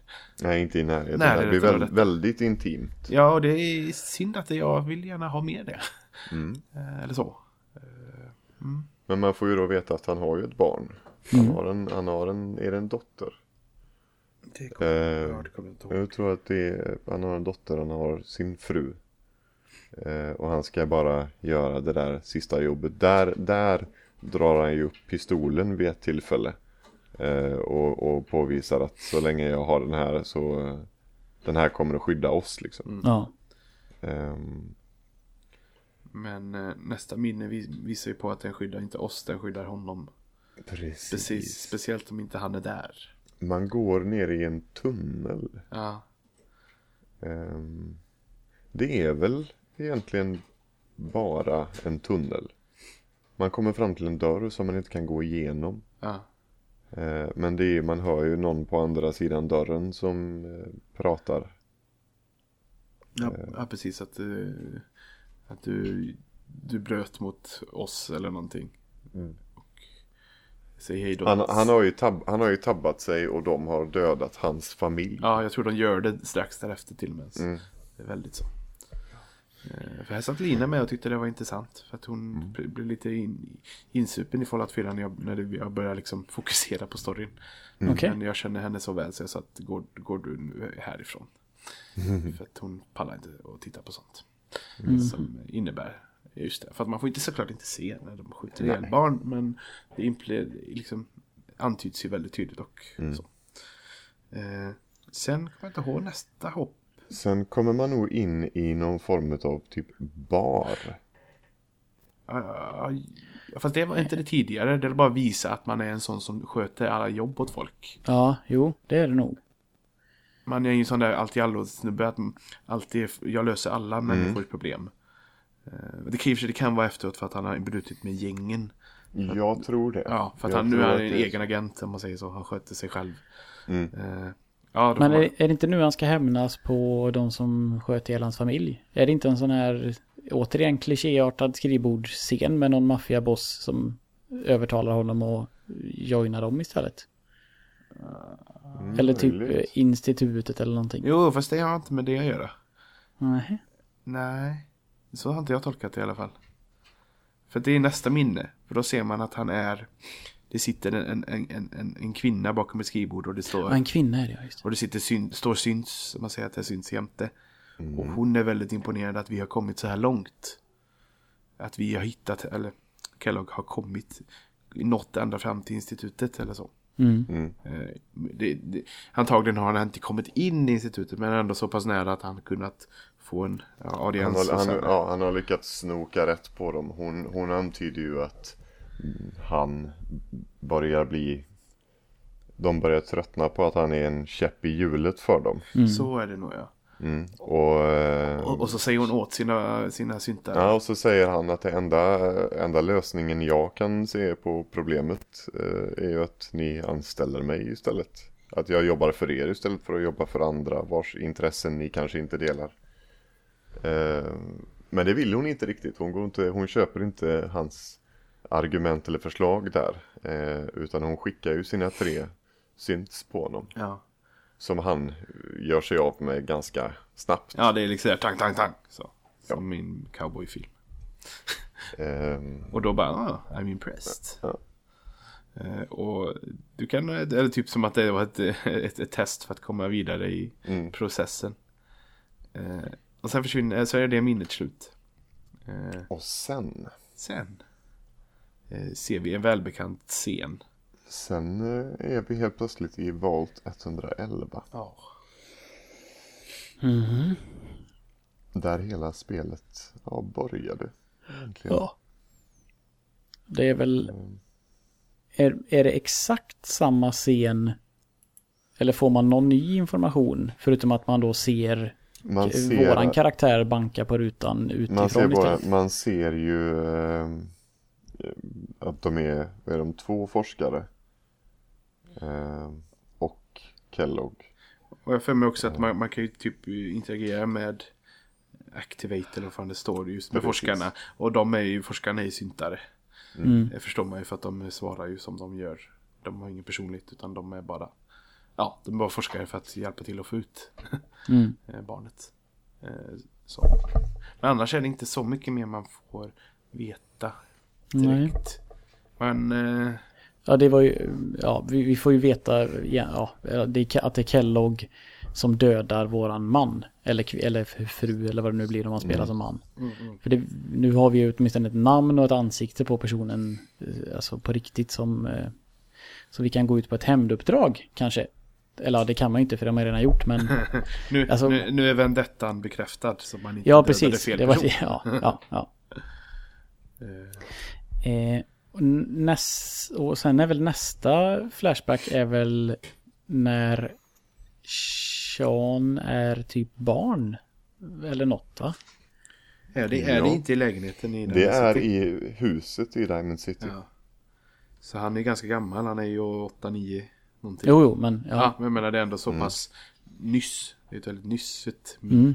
Nej, inte i närheten. Nej, det det blir är väl, rätt. väldigt intimt. Ja, och det är synd att jag vill gärna ha med det. Mm. Eh, Eller så. Men man får ju då veta att han har ju ett barn. Han har en, han har en, är det en dotter? Det kommer, ja, det kommer jag inte ihåg. Jag tror att det är, han har en dotter, han har sin fru. Eh, och han ska bara göra det där sista jobbet. Där, där drar han ju upp pistolen vid ett tillfälle. Eh, och, och påvisar att så länge jag har den här så den här kommer att skydda oss liksom. Ja. Ehm, Men eh, nästa minne vis- visar ju på att den skyddar inte oss, den skyddar honom. precis. Precis, speciellt om inte han är där. Man går ner i en tunnel. Ja, Ehm, det är väl egentligen bara en tunnel. Man kommer fram till en dörr som man inte kan gå igenom. ja. Eh, men det är, man hör ju någon på andra sidan dörren som eh, pratar. Ja, ja precis. Att, att du, du bröt mot oss eller någonting. Mm. Och säg hej då. Han, han, har ju tab, han har ju tabbat sig och de har dödat hans familj. Ja, jag tror de gör det strax därefter till och med. Mm. Det är väldigt så. Eh, För här satt Lina med och tyckte det var intressant. För att hon Mm. bl- blev lite in, insupen i Fallout 4 när jag, när jag började liksom fokusera på storyn. Okej. Men jag känner henne så väl så jag sa att går, går du nu härifrån. [laughs] För att hon pallar inte att titta på sånt. Som innebär, just det. För att man får inte såklart inte se när de skjuter ihjäl barn. Men det imple, liksom, antyds ju väldigt tydligt och så. Eh, sen kommer jag inte ihåg nästa hopp. Sen kommer man nog in i någon form av typ bar. Uh, fast det var inte det tidigare. Det är bara visa att man är en sån som sköter alla jobb åt folk. Ja, jo, det är det nog. Man är ju en sån där allt i allo snubbe att man alltid, jag löser alla människors problem. Eh, det kan, det kan vara efteråt för att han har brutit med gängen. Jag tror det. Ja, för att Jag han nu är att en egen agent om man säger så. Han sköter sig själv. Mm. Eh, ja, då Men är, är det inte nu han ska hämnas på de som sköt ihjäl hans familj? Är det inte en sån här, återigen klichéartad skrivbordsscen med någon maffiaboss som övertalar honom och joinar dem istället? Mm, Eller typ möjligt. institutet eller någonting. Jo, fast det har inte med det att göra. Nej. Nej, så har inte jag tolkat det i alla fall. För det är nästa minne. För då ser man att han är... Det sitter en, en, en, en, en kvinna bakom ett skrivbord och det står... Ja, en kvinna är det, ja, just det. Och det sitter syn, står syns, man säger att det syns jämte. Och hon är väldigt imponerad att vi har kommit så här långt. Att vi har hittat, eller Kellogg har kommit, nått ända fram till institutet eller så. Mm. Mm. Eh, Det, det, antagligen har han inte kommit in i institutet men ändå så pass nära att han kunnat få en ja, Han audiens. har, och han, ja, han har lyckats snoka rätt på dem. Hon, hon antyder ju att mm, han börjar bli... De börjar tröttna på att han är en käpp i hjulet för dem. Så är det nog ja. Mm. Och, eh, Och, och så säger hon åt sina, sina syntar. ja, och så säger han att det enda, enda lösningen jag kan se på problemet eh, är ju att ni anställer mig istället. Att jag jobbar för er istället för att jobba för andra vars intressen ni kanske inte delar. Eh, men det vill hon inte riktigt. Hon, går inte, hon köper inte hans argument eller förslag där. Eh, utan hon skickar ju sina tre synts på honom. Ja. Som han gör sig av med ganska snabbt. ja, det är liksom tang, tang, tang. Så. Som min cowboyfilm. Ehm, [laughs] Och då bara, ah, I'm impressed. Ja. Eh, och du kan, eller typ som att det var ett, [laughs] ett, ett test för att komma vidare i Mm. processen. Eh, och sen försvinner, så är det minnet slut. Eh, och sen, sen ser vi en välbekant scen. sen eh, är vi helt plötsligt i Vault 111. Ja. Mhm. Där hela spelet ja, började. Egentligen. Ja. Det är väl... Är, är det exakt samma scen? Eller får man någon ny information? Förutom att man då ser, Man våran ser, karaktär banka på rutan utifrån man ser, bara, man ser ju eh, att de är, är de två forskare. Eh, och Kellogg. Och jag för mig också att man, man kan ju typ interagera med Activate eller vad fan det står just med Precis. forskarna. Och de är ju, forskarna är ju syntare. Mm. Det förstår man ju för att de svarar ju som de gör. De har ingen personlighet utan de är bara Ja, de är bara forskare för att hjälpa till att få ut [laughs] Mm. [laughs] eh, barnet. Eh, Så. Men annars är det inte så mycket mer man får veta Nej. Men eh, Ja, det var ju, ja, vi, vi får ju veta ja, det att det är Kellogg som dödar våran man. Eller, eller fru eller vad det nu blir om man spelar som man. För det, nu har vi ju åtminstone ett namn och ett ansikte på personen, eh, alltså på riktigt som, eh, så vi kan gå ut på ett hämnduppdrag kanske. Eller ja, det kan man ju inte för det har man redan gjort men [laughs] nu, Alltså- nu, nu är vendettan bekräftad så man inte ja precis. fel Det var, person. [laughs] ja, ja, ja. [laughs] Eh, och, näst, och sen är väl nästa Flashback är väl när Sean är typ barn. Eller något va? Är det, är Ja. det inte i lägenheten i Det är City? i huset i Diamond City. Ja. Så han är ganska gammal, han är ju 8-9 någonting. Jo, jo, men Ja, ja. men jag menar det är ändå så pass nyss. Det är ett väldigt nyssigt Mm.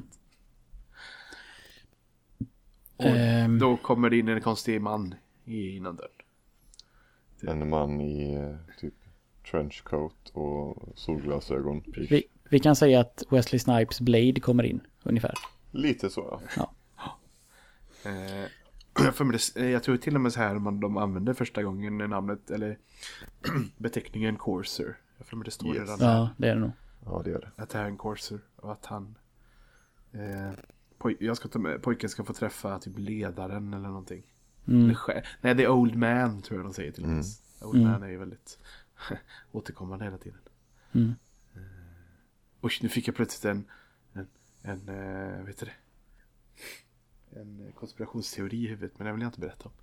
Och Ehm. då kommer det in en konstig man i innan dörren. En man i eh, typ trenchcoat och solglasögon. Vi, vi kan säga att Wesley Snipes Blade kommer in ungefär. Lite så ja. Eh, [clears throat] jag, mig det, eh, jag tror till och med så här man, de använder första gången namnet eller [clears throat] beteckningen Corsair. Jag för mig det står Yes. redan där. Ja, det är det nog. Ja det är det. Att det här är en Corsair och att han eh, poj, jag ska ta med, pojken ska få träffa typ ledaren eller någonting. Mm. Nej, det är Old Man tror jag de säger till och med. Old Mm. Man är ju väldigt [laughs] återkommande hela tiden. Mm. Oj, nu fick jag plötsligt en, en, en eh, vet du det? En konspirationsteori i huvudet, men det vill jag inte berätta om.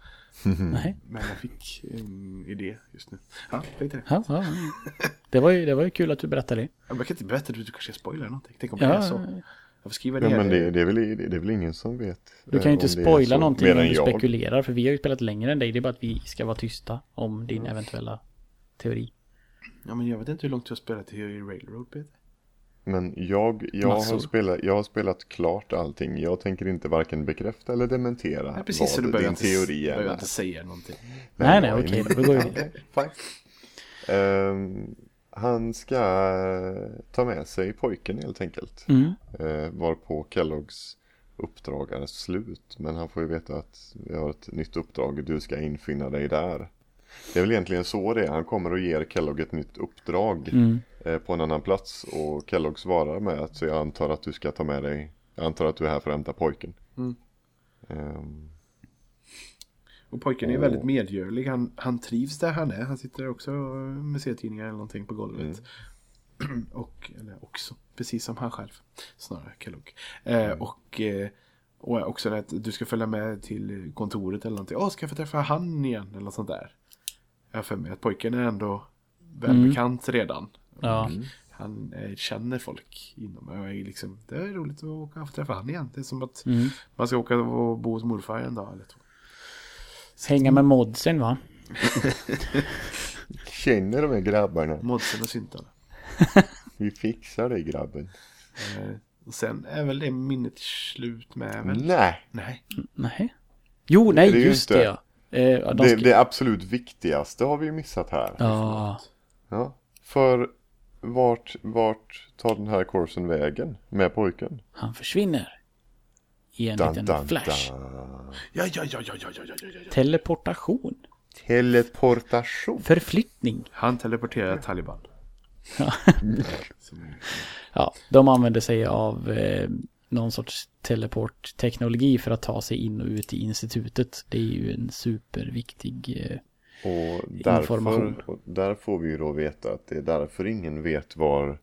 [laughs] Nej. Men jag fick en idé just nu. Ja, tänkte det. Ja, ja. Det var, ju, det var ju kul att du berättade det. Ja, men Jag kan inte berätta, du kanske spoilar någonting. Tänk om Ja, det är så. Jag får skriva Ja, ner men det, det, är väl, det är väl ingen som vet. Du eh, kan ju inte det är spoila så, någonting om du jag. spekulerar. För vi har ju spelat längre än dig. Det är bara att vi ska vara tysta om din eventuella teori. Ja, men jag vet inte hur långt du har spelat i Railroad, Peter. Men jag, jag, Massor. har spelat, jag har spelat klart allting. Jag tänker inte varken bekräfta eller dementera Ja, precis, så du vad behöver din inte, teori är. behöver inte säga någonting. Nej, nej, är okej, då går vi [laughs] vidare. Han ska eh, ta med sig pojken helt enkelt. Mm. Uh, varpå Kelloggs uppdrag är slut. Men han får ju veta att vi har ett nytt uppdrag. Du ska infinna dig där. Det är väl egentligen så det är. Han kommer och ger Kellogg ett nytt uppdrag. Mm. eh, på en annan plats. Och Kellogg svarar med att så jag antar att du ska ta med dig. Jag antar att du är här för att hämta pojken. Mm. Ehm, Och pojken är Åh. väldigt medgörlig. Han, han trivs där han är. Han sitter också med serietidningar eller någonting på golvet. [clears throat] Och, eller också, precis som han själv. Snarare Kellogg. Eh, och, eh, och också att du ska följa med till kontoret eller någonting. Åh, ska jag få träffa han igen? Eller något sånt där. Jag har för mig att pojken är ändå välbekant redan. Ja. Han eh, känner folk inom och är liksom, det är roligt att åka och få träffa han igen. Det är som att Mm. man ska åka och bo hos morfar en dag eller två. Hänga med modsen va? [laughs] känner de här grabbarna? Modsen och syntarna. [laughs] Vi fixar det grabben. Eh, och sen är väl det minnet slut med väl? Nej, Nej. Nej. Jo, nej, Det just det ja. Eh, de det, ska... det absolut viktigaste har vi ju missat här. Ja. Ja, för vart, vart tar den här kursen vägen med pojken? Han försvinner i en dun, liten dun, flash. Dun. Ja, ja, ja, ja, ja, ja, ja, ja. Teleportation. Teleportation. Förflyttning. Han teleporterar taliban. [laughs] ja, de använder sig av eh, någon sorts teleportteknologi för att ta sig in och ut i institutet. Det är ju en superviktig eh, och därför, information. Och där får vi ju då veta att det är därför ingen vet var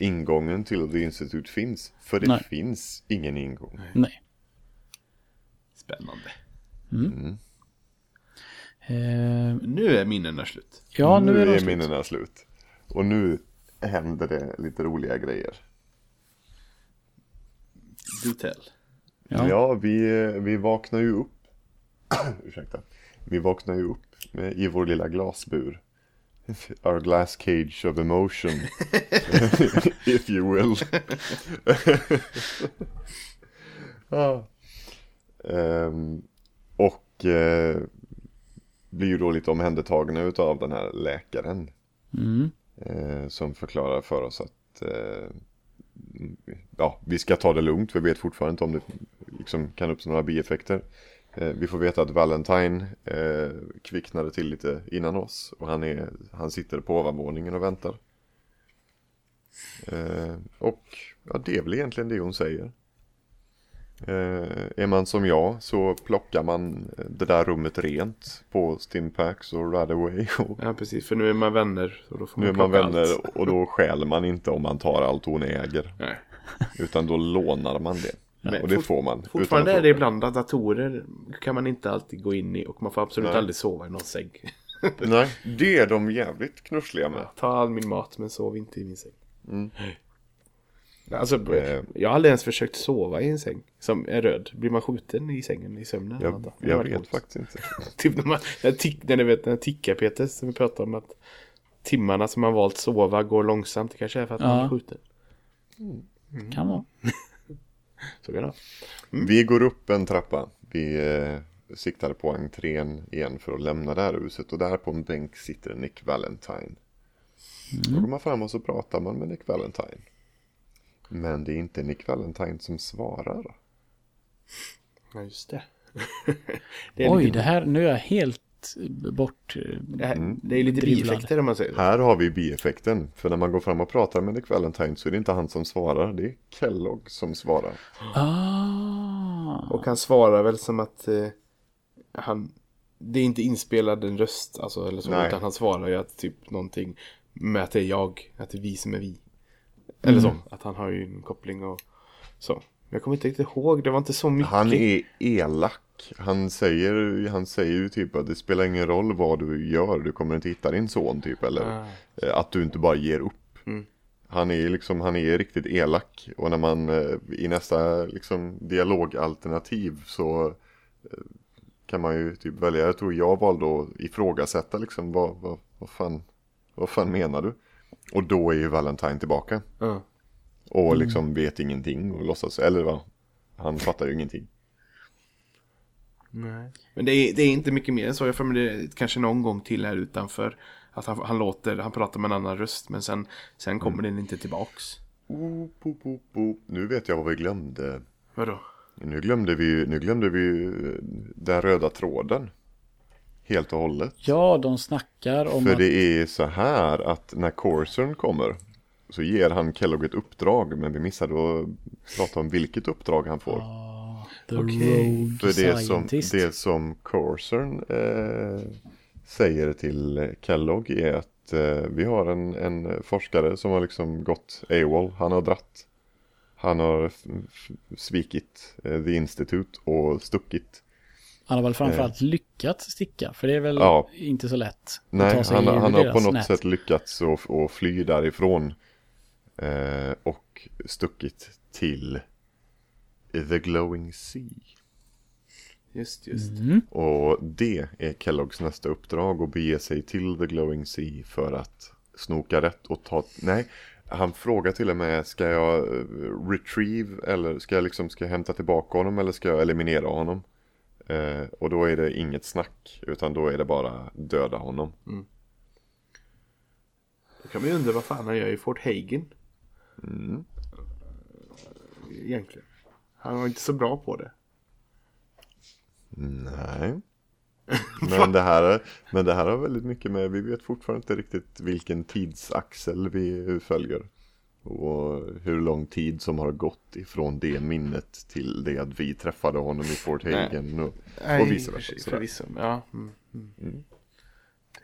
ingången till det institut finns. För det Nej. finns ingen ingång. Nej. Spännande. Eh, Nu är minnena slut. ja, nu, nu är är slut. minnena slut. Och nu händer det lite roliga grejer. Do tell. Ja. Ja, vi, vi vaknar ju upp. [clears throat] Ursäkta. Vi vaknar ju upp med, i vår lilla glasbur. Our glass cage of emotion. [laughs] [laughs] if you will. Ehm, [laughs] och eh, blir ju då lite omhändertagna utav den här läkaren. Mm. Eh, som förklarar för oss att eh, ja, vi ska ta det lugnt. Vi vet fortfarande inte om det liksom, kan uppstå några bieffekter. Vi får veta att Valentine eh, kvicknade till lite innan oss. Och han, är, han sitter på ovanvåningen och väntar. Och ja, det är väl egentligen det hon säger. Eh, är man som jag så plockar man det där rummet rent på Stimpaks och Radaway. [laughs] Och Ja, precis. För nu är man vänner. Och då får nu är man vänner allt. och då stjäl man inte om man tar allt hon äger. Nej. Utan då lånar man det. Men och det får man. Fortfarande är det ibland att datorer kan man inte alltid gå in i och man får absolut Nej. aldrig sova i någon säng. Nej, det är de jävligt knussliga med. Ta all min mat men sov inte i min säng. Mm. Alltså, Eh. jag har aldrig ens försökt sova i en säng som är röd. Blir man skjuten i sängen i sömnen? Jag, jag vet coolt. faktiskt inte. [laughs] Typ när man, när, tick, när, ni vet, när tickar Peter som vi pratade om att timmarna som man valt sova går långsamt. Det kanske är för att man Ja. blir skjuten. Kan vara. [laughs] Så kan det vara. Vi går upp en trappa. Vi eh, siktade på entrén igen för att lämna det här huset. Och där på en bänk sitter Nick Valentine. Då går man fram och så pratar man med Nick Valentine. Men det är inte Nick Valentine som svarar. Ja, just det. [laughs] det, Oj, lite, det här, nu är jag helt bort... det, här, det är lite Drivlad. bieffekter om man säger så. Här har vi bieffekten. För när man går fram och pratar med Nick Valentine så är det inte han som svarar. Det är Kellogg som svarar. Ah! Och han svarar väl som att eh, han det är inte inspelad en röst alltså, eller så, Nej. utan han svarar ju att typ någonting med att det är jag, att det är vi som är vi. Eller så, att han har ju en koppling och så. Jag kommer inte riktigt ihåg, det var inte så mycket. Han är elak. Han säger, han säger ju typ att det spelar ingen roll vad du gör. Du kommer inte hitta din son typ. Eller Ah. eh, att du inte bara ger upp. Mm. Han är liksom, han är riktigt elak. Och när man eh, i nästa liksom dialogalternativ så eh, kan man ju typ välja. Jag tror jag valde att ifrågasätta liksom vad, vad, vad fan, vad fan menar du? Och då är ju Valentine tillbaka. Ja. Och liksom vet ingenting och låtsas, eller vad? Han fattar ju ingenting. Nej. Men det är, det är inte mycket mer än så. Jag får mig det kanske någon gång till här utanför. Att han, han låter, han pratar med en annan röst. Men sen, sen kommer den inte tillbaks. Oh, bo, bo, bo. Nu vet jag vad vi glömde. Vadå? Nu glömde vi, nu glömde vi den röda tråden. Helt och hållet. Ja, de snackar om För att... det är så här att när Corson kommer så ger han Kellogg ett uppdrag men vi missade att prata om vilket uppdrag han får. Ah, the Okej. rogue För det som, det som Corson eh, säger till Kellogg är att eh, vi har en, en forskare som har liksom gått AWOL. Han har dratt. Han har svikit eh, The Institute och stuckit. Han har väl framförallt lyckats sticka, för det är väl Eh. Ja. inte så lätt att Nej, ta sig han, han har på något nät. sätt lyckats att att fly därifrån. Eh, och stuckit till The Glowing Sea. Just, just. Mm. Och det är Kelloggs nästa uppdrag att bege sig till The Glowing Sea för att snoka rätt och ta... Nej, han frågar till och med ska jag eh, retrieve eller ska jag liksom ska jag hämta tillbaka honom eller ska jag eliminera honom? Eh, och då är det inget snack utan då är det bara döda honom. Då kan man ju undra vad fan han gör i Fort Hagen. Mm. Egentligen. Han var inte så bra på det. Nej. [laughs] Men det, här, men det här har väldigt mycket med, vi vet fortfarande inte riktigt vilken tidsaxel vi följer. Och hur lång tid som har gått ifrån det minnet till det att vi träffade honom i Fort. Hagen. Och, Nej, och vice versa. Förvisso. Ja. Mm, mm.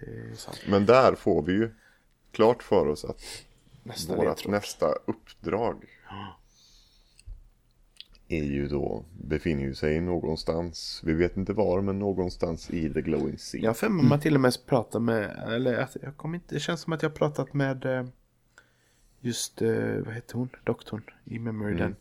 Det är sant. Men där får vi ju klart för oss att Nästa vårt ledtråd. nästa uppdrag är ju då, befinner ju sig någonstans, vi vet inte var, men någonstans i The Glowing Sea. Jag har för mig man till och med pratar med, eller att jag kommer inte, det känns som att jag har pratat med eh, just, eh, vad heter hon, doktorn i Memory Den.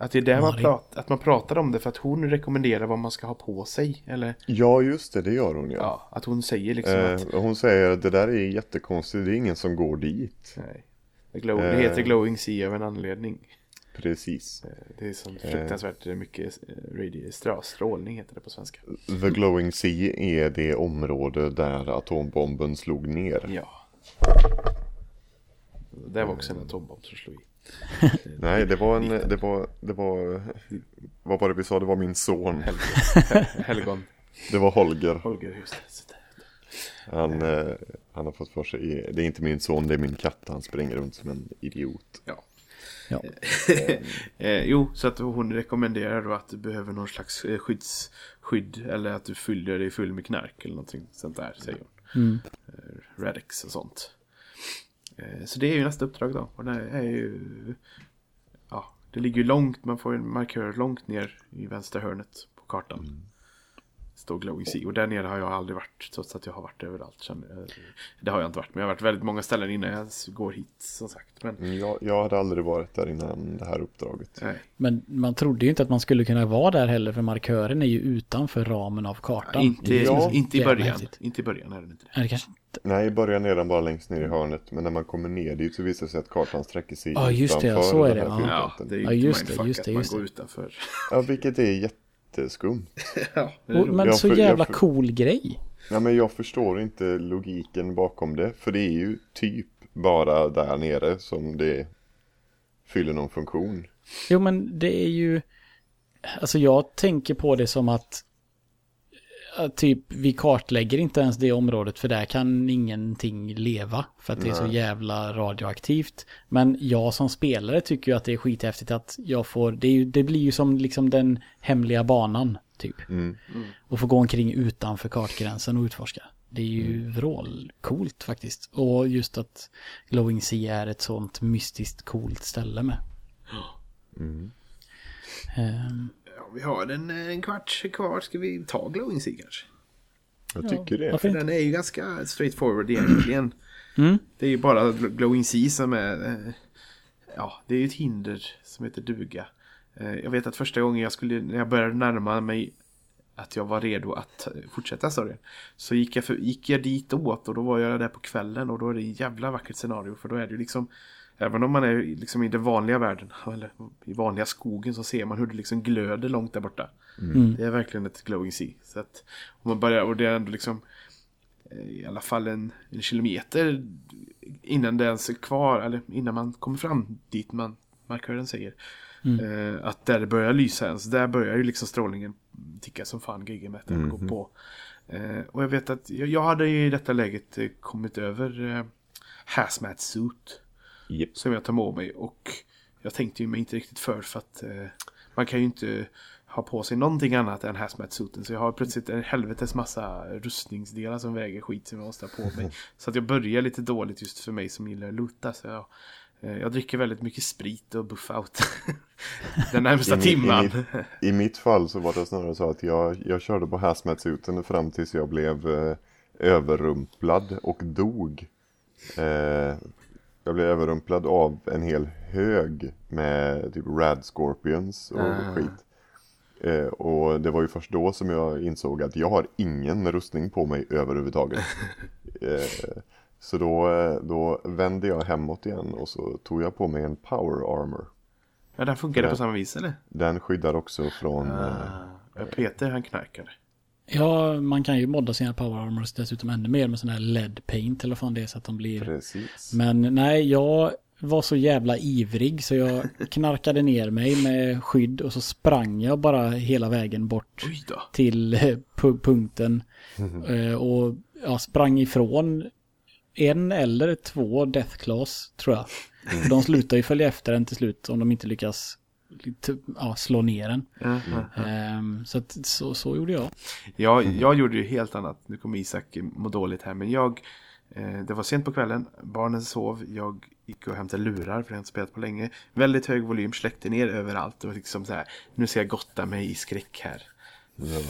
Att det är där man, pratar, att man pratar om det för att hon rekommenderar vad man ska ha på sig. Eller Ja, just det, det gör hon ja. ja, att hon säger liksom att Eh, hon säger att det där är jättekonstigt, det är ingen som går dit. nej, det, glow, eh. det heter Glowing Sea av en anledning. Precis. Eh, Det är sån fruktansvärt mycket eh, strö- strålning heter det på svenska. The Glowing Sea är det område där atombomben slog ner. Ja. Det var också en atombomb som slog i. [laughs] Nej, det var en, det var, det var, vad var det vi sa, det var min son. [laughs] Helgon. Det var Holger. Holger, just det. Han, eh, han har fått för sig, det är inte min son, det är min katt. Han springer runt som en idiot. Ja. Ja. [laughs] Eh, jo, så att hon rekommenderar då att du behöver någon slags eh, skydds, skydd eller att du fyller dig full med knark eller någonting sånt där, säger hon. Mm. Eh, Radix och sånt. Eh, så det är ju nästa uppdrag då. Och det är ju... Ja, det ligger ju långt, man får en markör långt ner i vänstra hörnet på kartan. Mm. Står Glowing Sea. Och där nere har jag aldrig varit, trots att jag har varit överallt. jag. Det har jag inte varit, men jag har varit väldigt många ställen innan jag går hit, som sagt. Men, Mm, Jag, jag hade aldrig varit där innan det här uppdraget. nej. Men man trodde ju inte att man skulle kunna vara där heller för markören är ju utanför ramen av kartan. Inte, Det är Ja. inte i början. Inte i början är den inte det. Nej, det kanske inte. Nej, i början är den bara längst ner i hörnet. Men när man kommer ner dit så visar det sig att kartan sträcker sig Ja, just det, ja, utanför så är den det, här ja. Ja, det är ju Ja, inte just det, just att det, man just går det. utanför. Ja, vilket är jätteskumt. [laughs] ja, men så jävla för- cool grej. Ja, men jag förstår inte logiken bakom det. För det är ju typ bara där nere som det fyller någon funktion. Jo men det är ju, alltså jag tänker på det som att typ vi kartlägger inte ens det området för där kan ingenting leva för att det är så jävla radioaktivt. Men jag som spelare tycker ju att det är skithäftigt att jag får, det, ju, det blir ju som liksom den hemliga banan typ. Mm. Och få gå omkring utanför kartgränsen och utforska. Det är ju vrålcoolt faktiskt. Och just att Glowing Sea är ett sånt mystiskt coolt ställe med. Mm. Ehm, Ja, vi har en, en kvart kvar. Ska vi ta Glowing Sea kanske? Jag tycker det. För den är ju ganska straightforward egentligen. Mm. Det är ju bara Gl- Glowing Sea som är... eh, Ja, det är ju ett hinder som heter duga. Eh, Jag vet att första gången jag skulle, när jag började närma mig att jag var redo att eh, fortsätta storyn. Så gick jag, för, gick jag dit åt och då var jag där på kvällen och då är det ett jävla vackert scenario. För då är det ju liksom, även om man är liksom i den vanliga världen, [laughs] eller i vanliga skogen så ser man hur det liksom glöder långt där borta. Mm. Det är verkligen ett glowing sea. Så att om man börjar, och det är ändå liksom eh, i alla fall en, en kilometer innan det ens är kvar, eller innan man kommer fram dit man markören säger. Eh, att där det börjar lysa ens, där börjar ju liksom strålningen ticka som fan, gigamätaren går på. Eh, och jag vet att jag, jag hade ju i detta läget eh, kommit över eh, hazmat suit Japp. som jag tar med mig och jag tänkte ju mig inte riktigt för för att eh, man kan ju inte ha på sig någonting annat än hazmat-suiten. Så jag har plötsligt en helvetes massa rustningsdelar som väger skit som jag måste ha på mig. [laughs] Så att jag börjar lite dåligt just för mig som gillar att luta. Så jag, eh, jag dricker väldigt mycket sprit och buff out. [laughs] Den närmsta I timman. I mitt, I mitt fall så var det snarare så att jag, jag körde på hazmat-suiten fram tills jag blev eh, överrumplad och dog. Eh, jag blev överrumplad av en hel hög med typ rad scorpions och Ah. skit. Eh, och det var ju först då som jag insåg att jag har ingen rustning på mig överhuvudtaget. [laughs] eh, så då, eh, då vände jag hemåt igen och så tog jag på mig en power armor. Ja, den funkade på samma vis eller? Den skyddar också från... eh, Ah, Peter han knarkade. Ja, man kan ju modda sina power armors dessutom ännu mer med sån här LED paint eller vad fan det är så att de blir... Precis. Men nej, jag var så jävla ivrig så jag [laughs] knarkade ner mig med skydd och så sprang jag bara hela vägen bort till eh, pu- punkten. [laughs] Eh, Och jag sprang ifrån en eller två Death Claws tror jag. För de slutar ju följa efter en till slut om de inte lyckas t- ja, slå ner en. Ja, ja. Ehm, Så, att, så, så gjorde jag. Jag, jag gjorde ju helt annat. Nu kommer Isak må dåligt här. Men jag, eh, det var sent på kvällen. Barnen sov. Jag gick och hämtade lurar för jag har inte spelat på länge. Väldigt hög volym, släckte ner överallt. Och liksom så här, nu ska jag gotta mig i skräck här.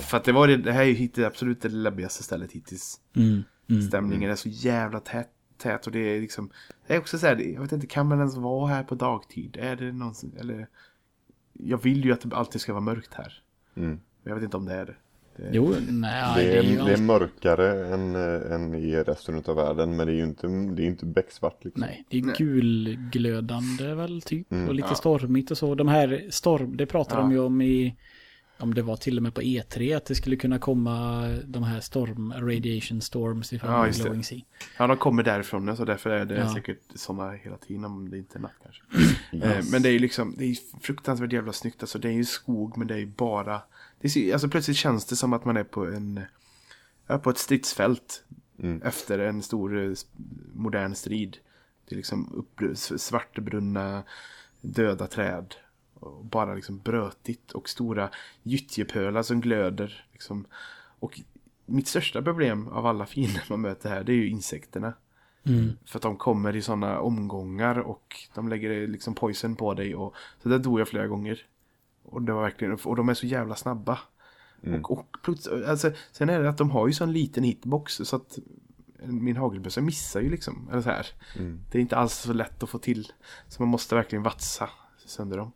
För att det var det, det här är ju hittills absolut det läbbigaste stället hittills. Mm, mm. Stämningen är så jävla tät, tät och det är liksom, det är också så här, det- jag vet inte, kan man ens vara här på dagtid? Är det någonsin, eller? Jag vill ju att det alltid ska vara mörkt här. Mm. Men jag vet inte om det är det. Jo, nej, Det är, ju det är allt- mörkare än, än i resten av världen men det är ju inte, det är inte becksvart liksom. Nej, det är Nej. gulglödande väl typ. Mm, och lite ja. stormigt och så. De här storm, det pratade Ja. de ju om i, om det var till och med på E3, att det skulle kunna komma de här storm, radiation storms ifrån Ja. Glowing Sea. Ja, de kommer därifrån så därför är det Ja. säkert sådana hela tiden om det inte är natt kanske. Yes. [clears throat] Eh, Men det är ju liksom, det är fruktansvärt jävla snyggt. Alltså det är ju skog men det är ju bara, det ser, alltså plötsligt känns det som att man är på en, ja, på ett stridsfält. Mm. Efter en stor eh, modern strid. Det är liksom upp, svartbrunna döda träd. Och bara liksom brötigt och stora gyttjepölar som glöder. Liksom. Och mitt största problem av alla fiender man möter här det är ju insekterna. Mm. För att de kommer i sådana omgångar och de lägger liksom poison på dig. Och, så där dog jag flera gånger. Och det var verkligen, och de är så jävla snabba. Mm. Och, och alltså, sen är det att de har ju sån liten hitbox så att min hagelbössa missar ju liksom. Eller så här. Mm. Det är inte alls så lätt att få till. Så man måste verkligen vatsa sönder dem.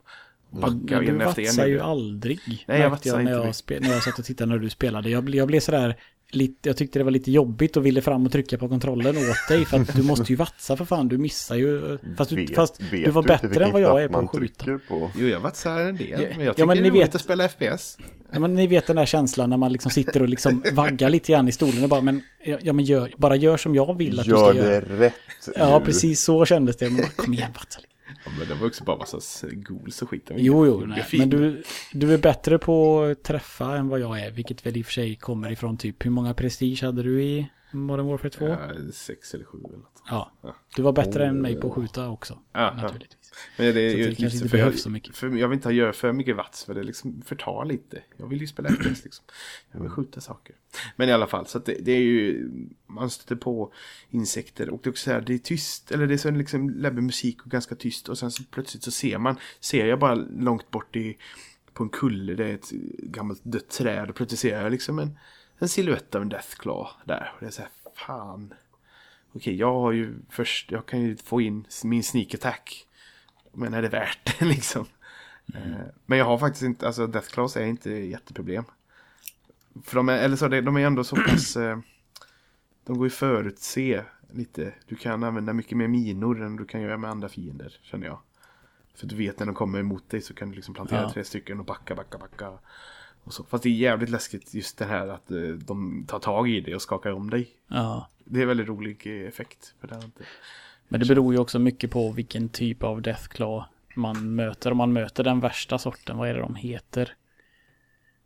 Backa du en efter en. vatsar ju aldrig. Nej, jag vatsar när inte jag, mycket. spe, när jag satt och tittade när du spelade. Jag, bli- jag blev sådär, lite, jag tyckte det var lite jobbigt och ville fram och trycka på kontrollen åt dig. För att du måste ju vatsa för fan, du missar ju. Fast du, Vet- fast vet du var bättre än vad jag är på att skjuta. på. Jo, jag vatsar en del. Ja, Men jag ja, tycker men det ni är roligt vet- att spela FPS. Ja, men ni vet den där känslan när man liksom sitter och liksom [laughs] vaggar lite grann i stolen och bara, men, ja, ja, men gör, bara gör som jag vill att Gör du ska det göra. rätt Ja, precis så kändes det. Men bara, kom igen, vatsa lite. Ja, men det var också bara massa s- ghouls och skit. Jo, jo, nej. Men du, du är bättre på att träffa än vad jag är, vilket väl i och för sig kommer ifrån typ, hur många prestige hade du i Modern Warfare 2? Ja, Ja, sex eller sju eller något. du var bättre än mig på att skjuta också, Ja, naturligtvis. Men det är ju det kanske inte behövs jag, så mycket. För jag vill inte göra för mycket vats för det liksom förtar lite. Jag vill ju spela FPS [clears throat] liksom. Jag vill skjuta saker. Men i alla fall, så att det, det är ju, man stöter på insekter och det är också så här, det är tyst, eller det är så liksom läbbig musik och ganska tyst och sen så plötsligt så ser man, ser jag bara långt bort i, på en kulle, det är ett gammalt dött träd och plötsligt ser jag liksom en, en silhuett av en Deathclaw där. Och det är så här, fan. Okej, jag har ju först, jag kan ju få in min sneak attack. Men är det värt det [laughs] liksom? Eh, Men jag har faktiskt inte, alltså Deathclaws är inte jätteproblem. För de är, eller så, de är ändå så [clears throat] pass, eh, de går ju förutse lite. Du kan använda mycket mer minor än du kan göra med andra fiender, känner jag. För du vet när de kommer emot dig så kan du liksom plantera Ja. tre stycken och backa, backa, backa. Och så. Fast det är jävligt läskigt just det här att eh, de tar tag i dig och skakar om dig. Ja. Det är väldigt rolig eh, effekt. För det inte... Men det beror ju också mycket på vilken typ av Deathclaw man möter. Om man möter den värsta sorten, vad är det de heter?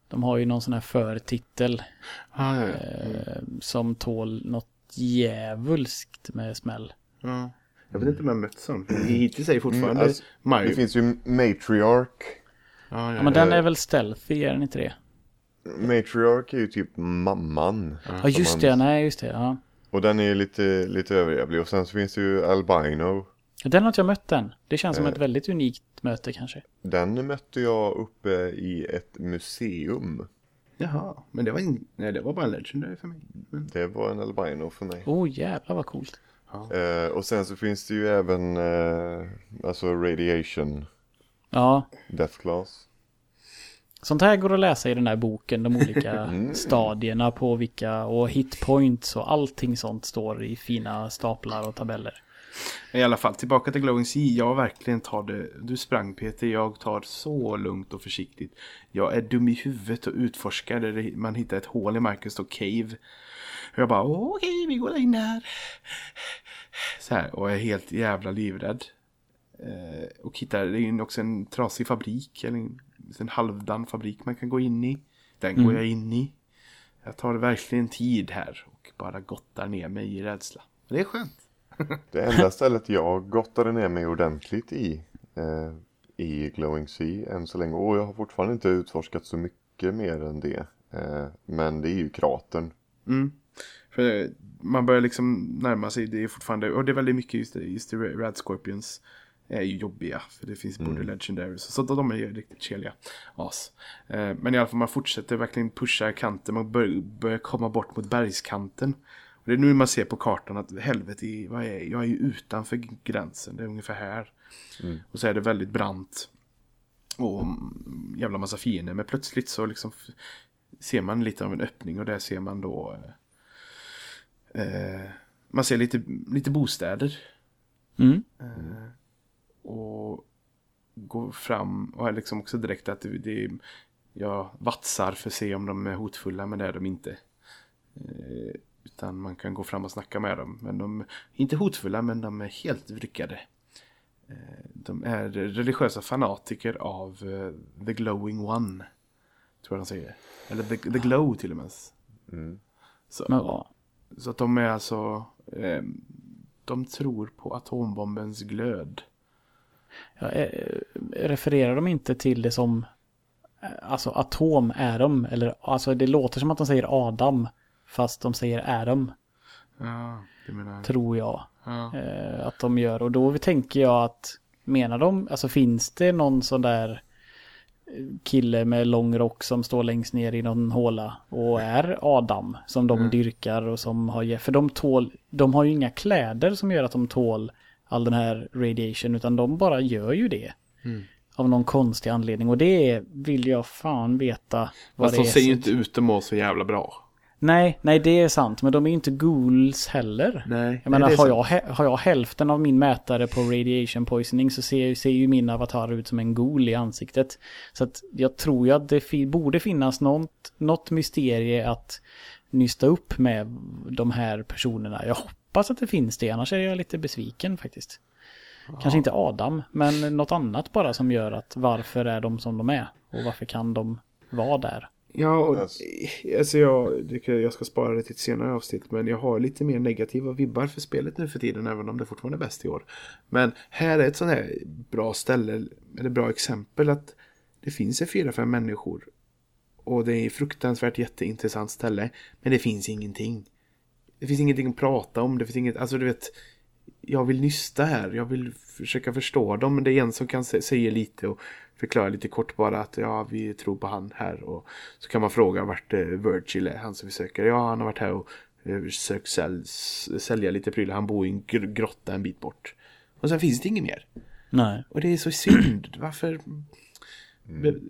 De har ju någon sån här förtitel Ah, ja, ja. eh, som tål något djävulskt med smäll. ja. Jag vet inte om jag har mött sån. Hittills är det fortfarande Mm, alltså, Mario. Det finns ju Matriarch. Ja, Ja, men den är väl stealthy, är den inte det? Matriarch är ju typ mamman. Ja, just Som det. man- Nej, just det. Ja. Och den är lite, lite överjävlig. Och sen så finns det ju Albino. Den har inte jag mött än. Det känns som Eh. ett väldigt unikt möte kanske. Den mötte jag uppe i ett museum. Jaha, men det var, in... Nej, det var bara en legendary för mig. Men... Det var en albino för mig. Oh jävlar vad coolt. Eh, och sen så finns det ju även eh, alltså radiation Ja, death class. sånt här går att läsa i den här boken. De olika [laughs] stadierna på vilka och hitpoints och allting sånt står i fina staplar och tabeller. I alla fall, tillbaka till Glowing Sea. Jag verkligen tar det. Du sprang Peter, jag tar så lugnt och försiktigt. Jag är dum i huvudet och utforskar. Där man hittar ett hål i marken, står cave. Och jag bara, okej, vi går in här. Så här, och är helt jävla livrädd. Eh, och hittar, det är ju också en trasig fabrik, eller en, en halvdan fabrik man kan gå in i. Den går jag in i. Jag tar verkligen tid här och bara gottar ner mig i rädsla. Det är skönt. [laughs] Det enda stället jag gottade ner mig ordentligt i eh, i Glowing Sea än så länge. Och jag har fortfarande inte utforskat så mycket mer än det. Eh, men det är ju kratern. Mm. För man börjar liksom närma sig, det är fortfarande, och det är väldigt mycket just det, just det Rad Scorpions är ju jobbiga. För det finns både legendaries, så de är ju riktigt keliga as. Eh, men i alla fall man fortsätter verkligen pusha kanten, man bör, börjar komma bort mot bergskanten. Och det är nu man ser på kartan att helvete, i- vad är jag? jag är ju utanför gränsen, det är ungefär här. Och så är det väldigt brant. Och mm, jävla massa fiender, men plötsligt så liksom ser man lite av en öppning och där ser man då eh, eh, man ser lite, lite bostäder. Mm. Eh, och går fram och är liksom också direkt att det, det jag vatsar för att se om de är hotfulla men det är de inte. Eh, utan man kan gå fram och snacka med dem. Men de är inte hotfulla men de är helt vryckade. Eh, de är religiösa fanatiker av eh, The Glowing One. Tror jag de säger. Eller The, the Glow till och med. Mm. Så, vad? så att de är alltså... De tror på atombombens glöd. Ja, eh, refererar de inte till det som eh, alltså atom är de? Eller alltså det låter som att de säger Adam fast de säger Adam Ja, det menar tror jag Ja. eh, att de gör. Och då tänker jag att menar de, alltså finns det någon sån där kille med lång rock som står längst ner i någon håla och är Adam som de dyrkar och som har, för de tål, de har ju inga kläder som gör att de tål all den här radiation utan de bara gör ju det. Av någon konstig anledning och det vill jag fan veta vad Fast det de är. ser ju inte ut att må så jävla bra. Nej, nej det är sant men de är ju inte ghouls heller. Nej, Jag menar, har sant. jag, har jag hälften av min mätare på radiation poisoning så ser, ser ju min avatar ut som en ghoul i ansiktet. Så att jag tror ju att det fi- borde finnas något, något mysterie att nysta upp med de här personerna. Jag hoppas att det finns det, annars är jag lite besviken faktiskt. Kanske inte Adam, men något annat bara som gör att varför är de som de är? Och varför kan de vara där? Ja, och, Alltså- jag, jag ska spara det till ett senare avsnitt. Men jag har lite mer negativa vibbar för spelet nu för tiden. Även om det fortfarande är bäst i år. Men här är ett sånt här bra ställe. Eller bra exempel. Att det finns en fyra, fem människor. Och det är fruktansvärt jätteintressant ställe. Men det finns ingenting. Det finns ingenting att prata om. Det finns inget, alltså du vet. Jag vill nysta här. Jag vill försöka förstå dem. Men det är en som kan sä- säga lite och förklara lite kort bara att ja, vi tror på han här. Och så kan man fråga vart eh, Virgil är, han som vi söker. Ja, han har varit här och eh, försökt säl sälja lite prylar. Han bor i en gr- grotta en bit bort. Och sen finns det inget mer. Nej. Och det är så synd. Varför be-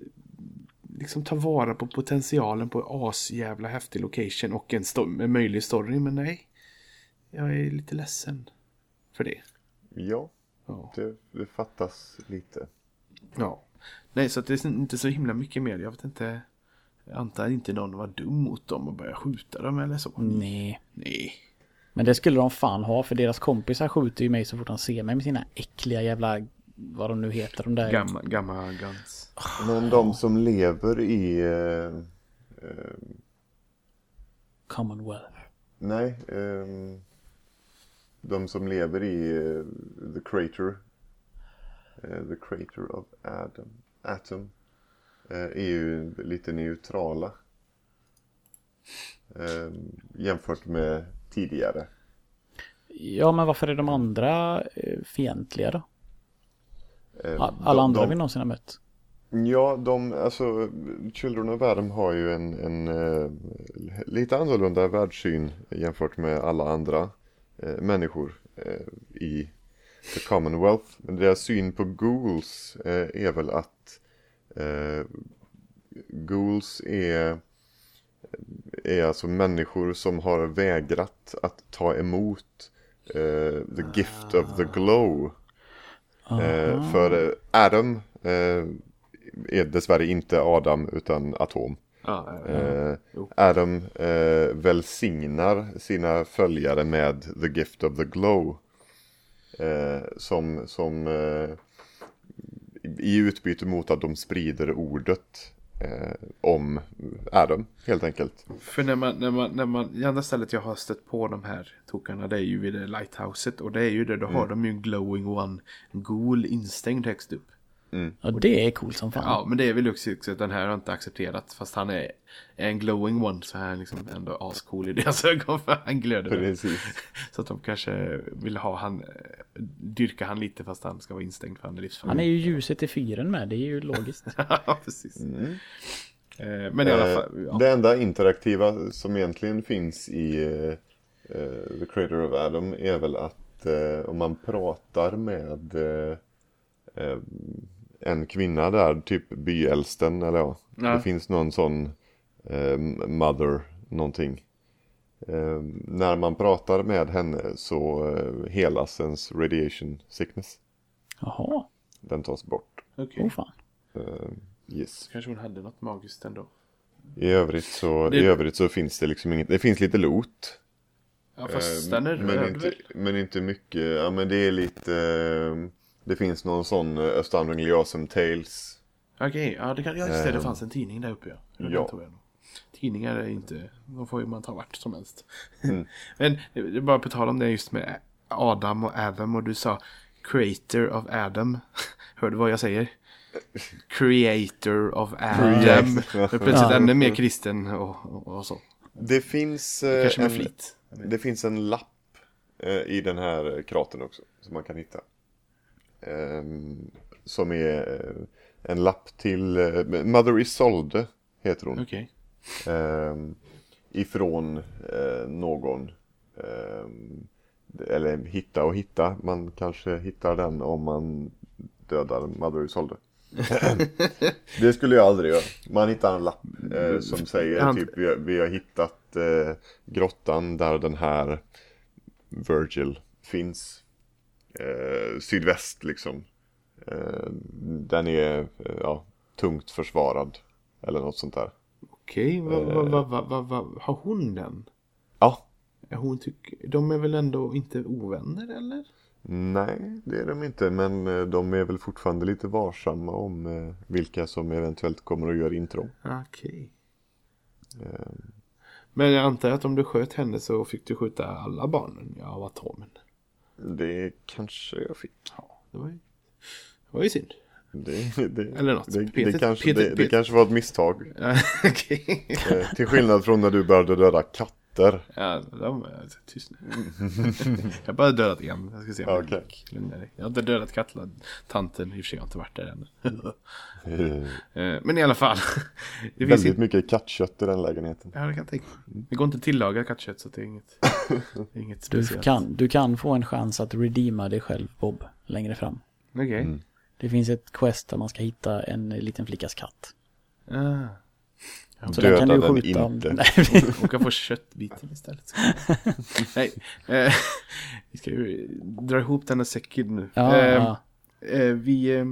liksom ta vara på potentialen på asjävla häftig location och en, sto- en möjlig story. Men nej, jag är lite ledsen för det. Ja, Ja. det, det fattas lite. ja. Nej, så att det är inte så himla mycket mer. Jag vet inte. Jag antar inte någon var dum mot dem och började skjuta dem eller så. Nej. Nej. Men det skulle de fan ha för deras kompisar skjuter ju mig så fort de ser mig med sina äckliga jävla, vad de nu heter, de där. Gamma, gamma guns. Men de som lever i... Eh, eh, Commonwealth. nej, ehm, de som lever i eh, The Crater. eh, the Crater of Adam, Atom. eh, är ju lite neutrala. Eh, jämfört med tidigare. Ja, men varför är de andra eh, fientliga då? Eh, Alla de- andra de- vi någonsin har mött. Ja, de, alltså Children of Adam har ju en, en eh, lite annorlunda världssyn jämfört med alla andra eh, människor eh, i The Commonwealth. Men deras syn på ghouls är väl att ghouls är, är alltså människor som har vägrat att ta emot the gift of the glow. Eh, för eh, Adam eh, är dessvärre inte Adam utan Atom. Ja, ja, Eh. Adam eh, välsignar sina följare med the gift of the glow. Eh, som som eh, i utbyte mot att de sprider ordet eh, om Adam helt enkelt. För när man, när man, när man, det enda stället jag har stött på de här tokarna det är ju vid det lighthouset. Och det är ju det, då har de ju en glowing one ghoul instängd högst upp. Ja, det är coolt som fan. Ja, men det är väl också också att den här har inte accepterat. Fast han är, är en glowing one så är han liksom ändå ascool i deras [laughs] ögon. För han glöder. Precis. [laughs] Så att de kanske vill ha han, dyrka han lite fast han ska vara instängd för han är Han livsfarlig. är ju ljuset i fyren med, det är ju logiskt. [laughs] Ja, precis. Eh, Men i alla Eh, fall, ja. Det enda interaktiva som egentligen finns i eh, The Creator of Adam är väl att eh, om man pratar med en kvinna där, typ byäldsten eller ja. Ja. Det finns någon sån eh, Mother någonting. Eh, när man pratar med henne så eh, helas ens radiation sickness. Jaha, Den tas bort. Okej. oh fan. Eh, yes. Kanske hon hade något magiskt ändå. I övrigt så, Det- i övrigt så finns det liksom inget, det finns lite loot. Ja fast Eh, den är men, röd inte, väl? men inte mycket, ja men det är lite, eh, det finns någon sån uh, Astoundingly Awesome Tales. Okej, ja det kan, ja just det, det Ehm, fanns en tidning där uppe ja. Den ja. tog jag nog. Tidningar är inte, de får ju man ta vart som helst. Mm. [laughs] Men det är bara på tal om det just med Adam och Adam och du sa Creator of Adam. [laughs] Hör du vad jag säger? [laughs] Creator of Adam. Plötsligt ännu mer kristen och, och, och så. Det finns, eh, Kanske med en, det finns en lapp eh, i den här kratern också som man kan hitta. Ehm, som är eh, en lapp till eh, Mother Isolde heter hon. Okej. Ehm, ifrån eh, någon. ehm, eller hitta och hitta. Man kanske hittar den om man dödar Mother Isolde. [laughs] det skulle jag aldrig göra. Man hittar en lapp eh, som säger Han- typ vi har, vi har hittat eh, grottan där den här Virgil finns. Eh, sydväst liksom. Eh, den är eh, ja, tungt försvarad. Eller något sånt där. Okej, vad Eh. va, va, va, va, va, har hon den? Ja, Hon tyck, de är väl ändå inte ovänner eller? Nej, det är de inte, men eh, de är väl fortfarande lite varsamma om eh, vilka som eventuellt kommer att göra intrång. Okej. Eh, Men jag antar att om du sköt henne så fick du skjuta alla barnen av atomen. Det kanske jag fick. Ja, det var ju, det var ju synd. Det, det, Eller något. Det, Peter- det, kanske, Peter- det, det Peter- kanske var ett misstag. [laughs] Okej. Eh, till skillnad från när du började döda katter. Ja, de är tyst nu. [laughs] jag har bara dödat en. Jag ska se om gick. Nej, Jag har inte dödat katttanten. I och för sig har inte varit där än. [laughs] Eh, Men i alla fall. Det finns väldigt inte... mycket kattkött i den lägenheten. Ja, det kan jag tänka. Det går inte att tillaga kattkött så det är inget, [laughs] det är inget Du speciellt. kan, du kan få en chans att redeema dig själv, Bob, längre fram. Okej. Mm. Det finns ett quest där man ska hitta en liten flickas katt. Ah. Så Döda den kan du den skjuta om... inte. Nej, Hon kan få köttbiten istället. [laughs] Nej. Eh, [laughs] vi ska ju dra ihop den här säcken nu. ja, Eh, ja. eh, vi, eh,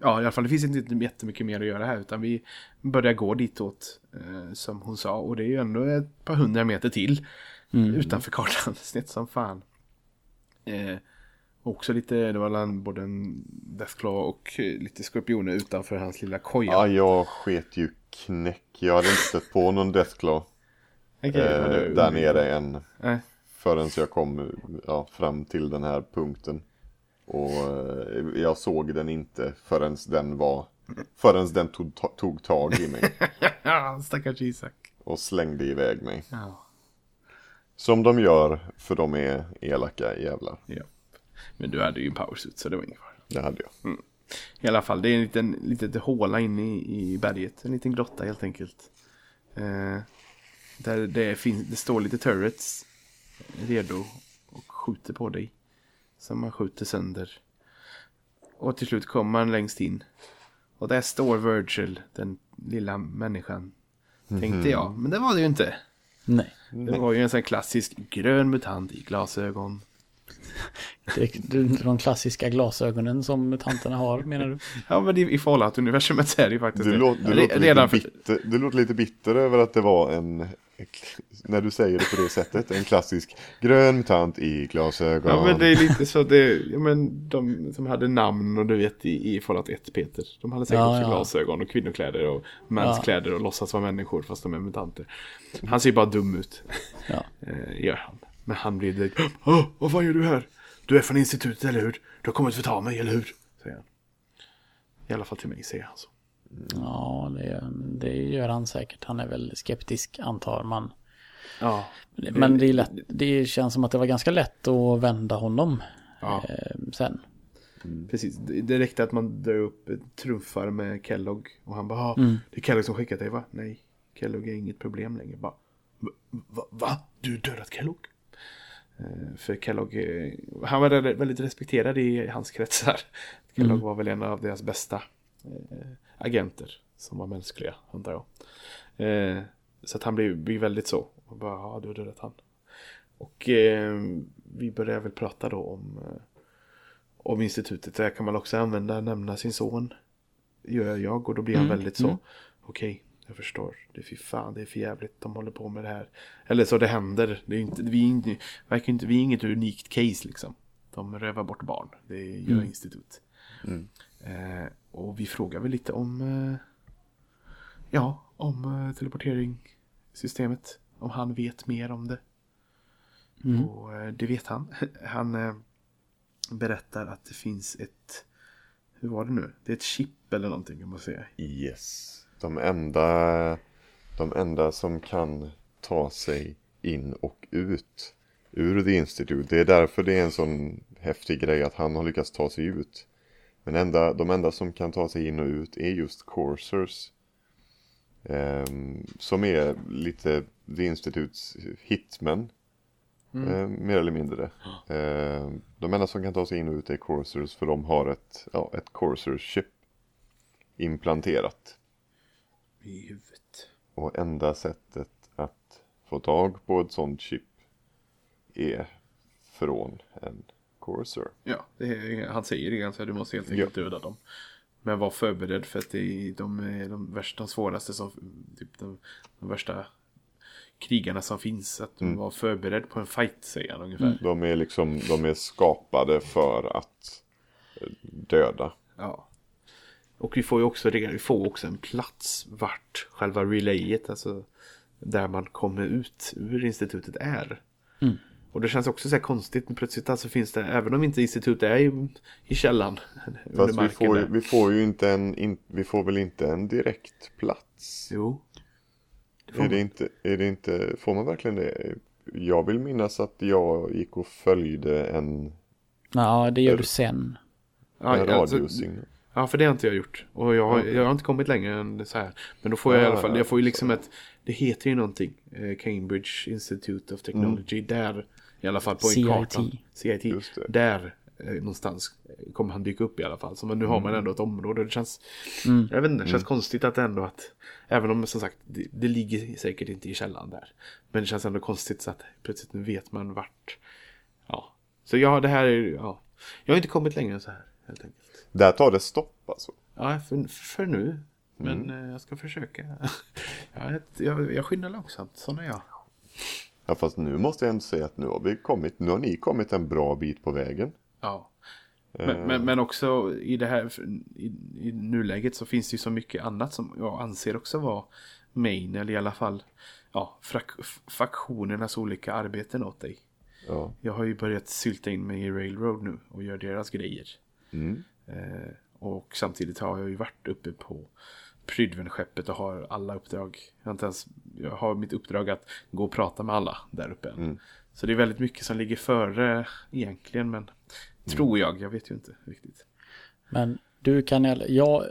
ja i alla fall det finns inte jättemycket mer att göra här utan vi börjar gå ditåt eh, som hon sa och det är ju ändå ett par hundra meter till Mm. utanför kartan, snett som fan. Också lite, det var både en Deathclaw och eh, lite skorpioner utanför hans lilla koja. Ja, jag sket ju knäck. Jag hade inte stött på någon Deathclaw Okej, eh, där nere än. Nej. Förrän jag kom ja, fram till den här punkten. Och eh, jag såg den inte förrän den var Förrän den tog, tog tag i mig [laughs] Ja, stackars Isak. och slängde iväg mig. Ja. Som de gör, för de är elaka jävlar. ja. Men du hade ju en powersuit så det var ingen fara. Det hade jag. I alla fall, det är en liten, liten håla inne i, i berget. En liten grotta helt enkelt. Eh, där det, finns, det står lite turrets redo och skjuter på dig. Som man skjuter sönder. Och till slut kommer man längst in. Och där står Virgil, den lilla människan. Tänkte jag, men det var det ju inte. Nej. Det var ju en sån här klassisk grön mutant i glasögon. De klassiska glasögonen som mutanterna har, menar du? Ja, men i, i Fallout-universumet så är det ju faktiskt Du, det. låter, du, låter redan lite bitter, du låter lite bitter över att det var en När du säger det på det sättet, en klassisk grön mutant i glasögon. Ja men det är lite så det, ja men de som hade namn och du vet i, i Fallout 1 Peter. De hade säkert Ja, också ja. glasögon och kvinnokläder och manskläder och låtsas vara människor fast de är mutanter. Han ser bara dum ut. Ja. Eh, gör han. Men han blir direkt, Åh, vad fan gör du här? Du är från institutet eller hur? Du har kommit för att ta mig eller hur? Säger han. I alla fall till mig säger han så. Ja, det, det gör han säkert. Han är väl skeptisk, antar man. Ja. Men det, är lätt, det känns som att det var ganska lätt att vända honom Ja. eh, sen. Precis, det räckte att man drar upp trumfar med Kellogg och han bara ah, Mm. Det är Kellogg som skickat dig va? Nej, Kellogg är inget problem längre. Bara, va? va? Du dödat Kellogg? Eh, för Kellogg, han var väldigt- respekterad i hans kretsar. Kellogg var väl en av deras bästa eh, agenter som var mänskliga, antar jag. Eh, Så att han blir, blir väldigt så. Och bara, ja du har dödat han. Och eh, vi börjar väl prata då om, om institutet. Där kan man också använda, nämna sin son. Gör jag och då blir han Mm, väldigt så. mm. Okej, jag förstår. Det är fy fan, det är för jävligt. De håller på med det här. Eller så det händer. Det är inte, vi, är inte, verkar inte, vi är inget unikt case liksom. De rövar bort barn. Det gör Mm. institut. Mm. Eh, och vi frågar väl lite om eh, Ja, om eh, teleporteringssystemet. Om han vet mer om det. Mm. Och eh, det vet han. [laughs] Han eh, berättar att det finns ett Hur var det nu? Det är ett chip eller någonting kan man säga. Yes. De enda, de enda som kan ta sig in och ut ur The Institute. Det är därför det är en sån häftig grej att han har lyckats ta sig ut. Men enda, de enda som kan ta sig in och ut är just Coursers. Ehm, som är lite The Institutes hitmen. Ehm, mer eller mindre. Ehm, de enda som kan ta sig in och ut är Coursers för de har ett, ja, ett Courser-chip implanterat. I huvudet. Och enda sättet att få tag på ett sånt chip är från en Courser. Ja, är, han säger det ganska. Du måste helt enkelt döda dem. Men var förberedd för att det är, de är de värsta, de svåraste som, typ de, de värsta krigarna som finns. Att de var förberedd på en fight säger han ungefär. De är liksom, de är skapade för att döda. Ja. Och vi får ju också, vi får också en plats vart själva relayet, alltså där man kommer ut ur institutet är. Mm. Och det känns också så här konstigt, men plötsligt alltså finns det, även om inte institutet är i, i källan. [laughs] Fast vi får, där. vi får ju inte en, in, vi får väl inte en direkt plats? Jo. Det Är det inte, är det inte, får man verkligen det? Jag vill minnas att jag gick och följde en, Ja, det gör du sen. Ja, en alltså, radiosignal. Ja, för det har inte jag gjort. Och jag har, Okej. jag har inte kommit längre än så här. Men då får jag i alla fall, jag får ju liksom ett, det heter ju någonting. eh, Cambridge Institute of Technology. Där, i alla fall på en CIT. karta. CIT. Där eh, någonstans kommer han dyka upp i alla fall. Så men nu har man ändå ett område. Det känns, Mm. jag vet inte, det känns konstigt att ändå att, även om som sagt, det, det ligger säkert inte i källan där. Men det känns ändå konstigt så att plötsligt nu vet man vart, ja. Så ja, det här är, ja. Jag har inte kommit längre än så här, helt enkelt. Där tar det stopp alltså. Ja, för, för nu. Men eh, jag ska försöka. ja, [laughs] jag, jag, jag skyndar långsamt, sån är jag. Ja fast nu måste jag ändå säga att nu har vi kommit, nu har ni kommit en bra bit på vägen. Ja. Men, men, men också i det här i, i nuläget så finns det ju så mycket annat som jag anser också vara main eller i alla fall ja, frak, faktionernas olika arbeten åt dig. Ja. Jag har ju börjat sylta in mig i Railroad nu och gör deras grejer. Mm. Eh, och samtidigt har jag ju varit uppe på Prydvenskeppet och har alla uppdrag. Jag har, inte ens, jag har mitt uppdrag att gå och prata med alla där uppe. Mm. Så det är väldigt mycket som ligger före egentligen. Men tror jag, jag vet ju inte riktigt. Men du kan, jag,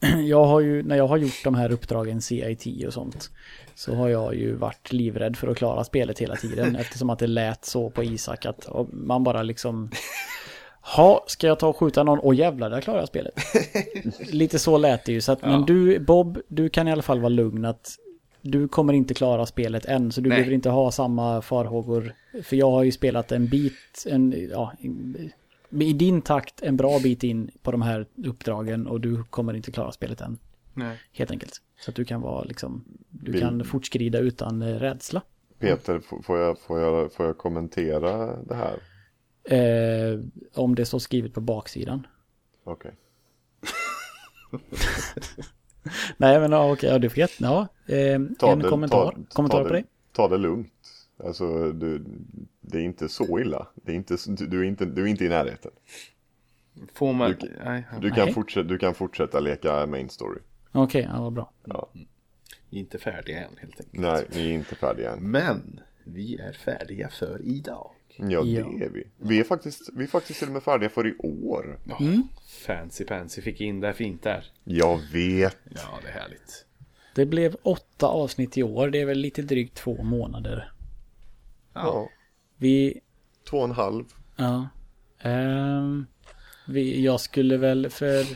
[clears throat] jag har ju, när jag har gjort de här uppdragen CIT och sånt, så har jag ju varit livrädd för att klara spelet hela tiden, [laughs] eftersom att det lät så på Isak att man bara liksom, [laughs] ha, ska jag ta och skjuta någon? Åh jävlar, där klarar jag spelet. [laughs] Lite så lät det ju, så att, men Ja. du, Bob, du kan i alla fall vara lugn att du kommer inte klara spelet än, så du Nej. behöver inte ha samma farhågor. För jag har ju spelat en bit, en, ja, i din takt en bra bit in på de här uppdragen och du kommer inte klara spelet än. Nej. Helt enkelt. Så att du kan vara liksom, du Vill- kan fortskrida utan eh, rädsla. Peter, får jag, får, jag, får jag kommentera det här? Eh, om det står skrivet på baksidan. Okej. [laughs] Nej men ja, okej, ja, du får jätte, ja. Eh, Ta en det- kommentar. ta- kommentar ta på det-? Ta det lugnt. Alltså, du, det är inte så illa. Det är inte, du, du, är inte, du är inte i närheten. Får man... Du- nej, Du kan, fortsätta, du kan fortsätta leka main story. Okej, ja vad bra. Ja. vi är inte färdiga än helt enkelt. Nej, ni är inte färdiga än. Men vi är färdiga för idag. Ja, Ja. det är vi. Vi är, faktiskt, vi är faktiskt till och med färdiga för i år. Ja, Mm. Fancy pansy fick in där fint där. Jag vet. Ja, det är härligt. Det blev åtta avsnitt i år, det är väl lite drygt två månader. Ja. Ja. Vi, Två och en halv. ja. Ehm, vi, jag skulle väl för,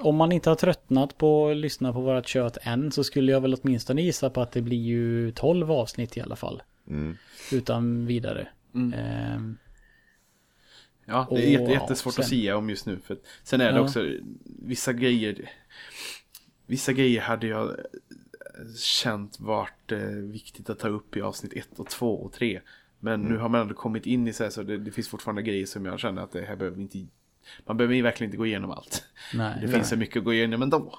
om man inte har tröttnat på att lyssna på vårat kött än så skulle jag väl åtminstone gissa på att det blir ju 12 avsnitt i alla fall. Mm. Utan vidare. Mm. Ehm, Ja, det är jätte, jättesvårt sen- att säga om just nu. För sen är det Ja. också vissa grejer. Vissa grejer hade jag eh, känt varit eh, viktigt att ta upp i avsnitt 1 och 2 och 3. Men Mm. nu har man ändå kommit in i så här så det, det finns fortfarande grejer som jag känner att det här behöver vi inte. Man behöver ju verkligen inte gå igenom allt. nej. Det finns så mycket att gå igenom ändå.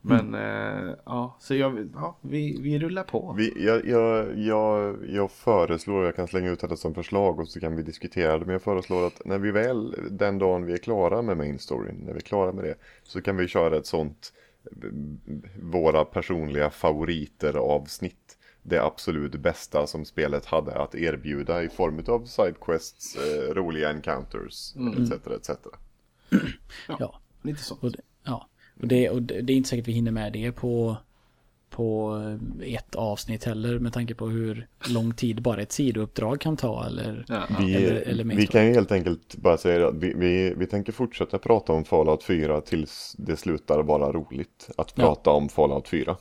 Men eh, ja, så jag, ja, vi, vi rullar på. Vi, jag, jag, jag, jag föreslår, jag kan slänga ut det som förslag och så kan vi diskutera det. Men jag föreslår att när vi väl, den dagen vi är klara med main storyn, när vi är klara med det, så kan vi köra ett sånt, eh, våra personliga favoriter avsnitt. Det absolut bästa som spelet hade att erbjuda i form av sidequests, eh, roliga encounters, etc. etc. Ja, Lite så. och det, ja. Och, det, och det det är inte säkert vi hinner med det på, på eh, ett avsnitt heller med tanke på hur lång tid bara ett sidouppdrag kan ta eller... Ja, Vi, Eller- eller vi kan ju helt enkelt bara säga att vi, vi, vi tänker fortsätta prata om Fallout 4 tills det slutar vara roligt att Ja. prata om Fallout 4.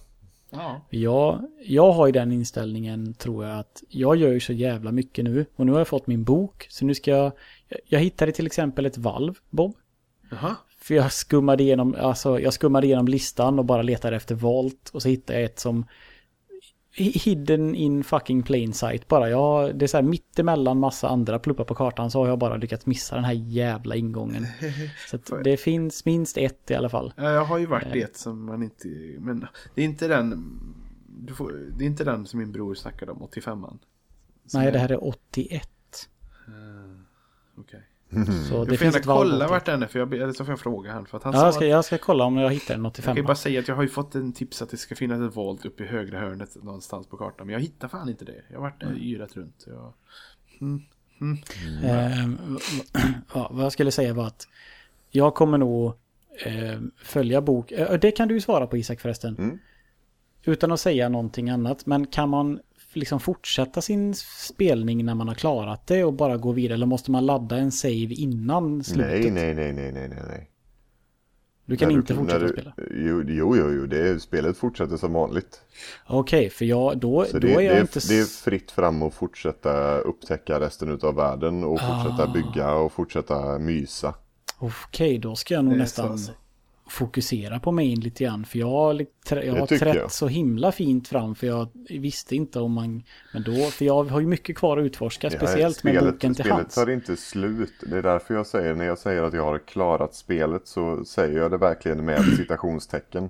Ja. Jag, jag har ju den inställningen tror jag att jag gör ju så jävla mycket nu och nu har jag fått min bok så nu ska jag jag hittade till exempel ett valv Bob Jaha. för jag skummade igenom alltså jag skummade igenom listan och bara letade efter volt och så hittade jag ett som hidden in fucking plain sight bara jag det är så här mittemellan massa andra pluppar på kartan så har jag bara lyckats missa den här jävla ingången [laughs] så det finns minst ett i alla fall Ja, jag har ju Eh. varit det som man inte... Men det är inte den... Får, det är inte den som min bror snackade om, 85an. Som nej det här är 81 Okej. Så det Du får gärna kolla 81. vart den är, för jag, eller så får jag fråga han. För att han Ja, sa jag ska, jag ska kolla om jag hittar en jag 85. kan ju bara säga att jag har ju fått en tips att det ska finnas ett volt uppe i högra hörnet någonstans på kartan. Men jag hittar fan inte det. Jag har varit Mm. yrat runt. Jag, Ehm, ja, vad jag skulle säga var att jag kommer nog ehm, följa bok. eh, Det kan du ju svara på Isak förresten. Mm. Utan att säga någonting annat. Men kan man liksom fortsätta sin spelning när man har klarat det och bara gå vidare? Eller måste man ladda en save innan slutet? Nej, nej, nej, nej, nej, nej. Du kan När inte när fortsätta du, spela. Jo, jo, jo, det är, spelet fortsätter som vanligt. Okej, för jag, då, Så då det, är det, jag är, inte... det är fritt fram att fortsätta upptäcka resten av världen och fortsätta Ah. bygga och fortsätta mysa. Okej, då ska jag nog Det nästan så. Fokusera på main lite grann. För jag, har jag har trätt jag. så himla fint fram för jag visste inte om man... Men då, för jag har ju mycket kvar att utforska, speciellt Ja, med boken till spelet hands. tar inte slut. Det är därför jag säger, när jag säger att jag har klarat spelet så säger jag det verkligen med [clears throat] citationstecken.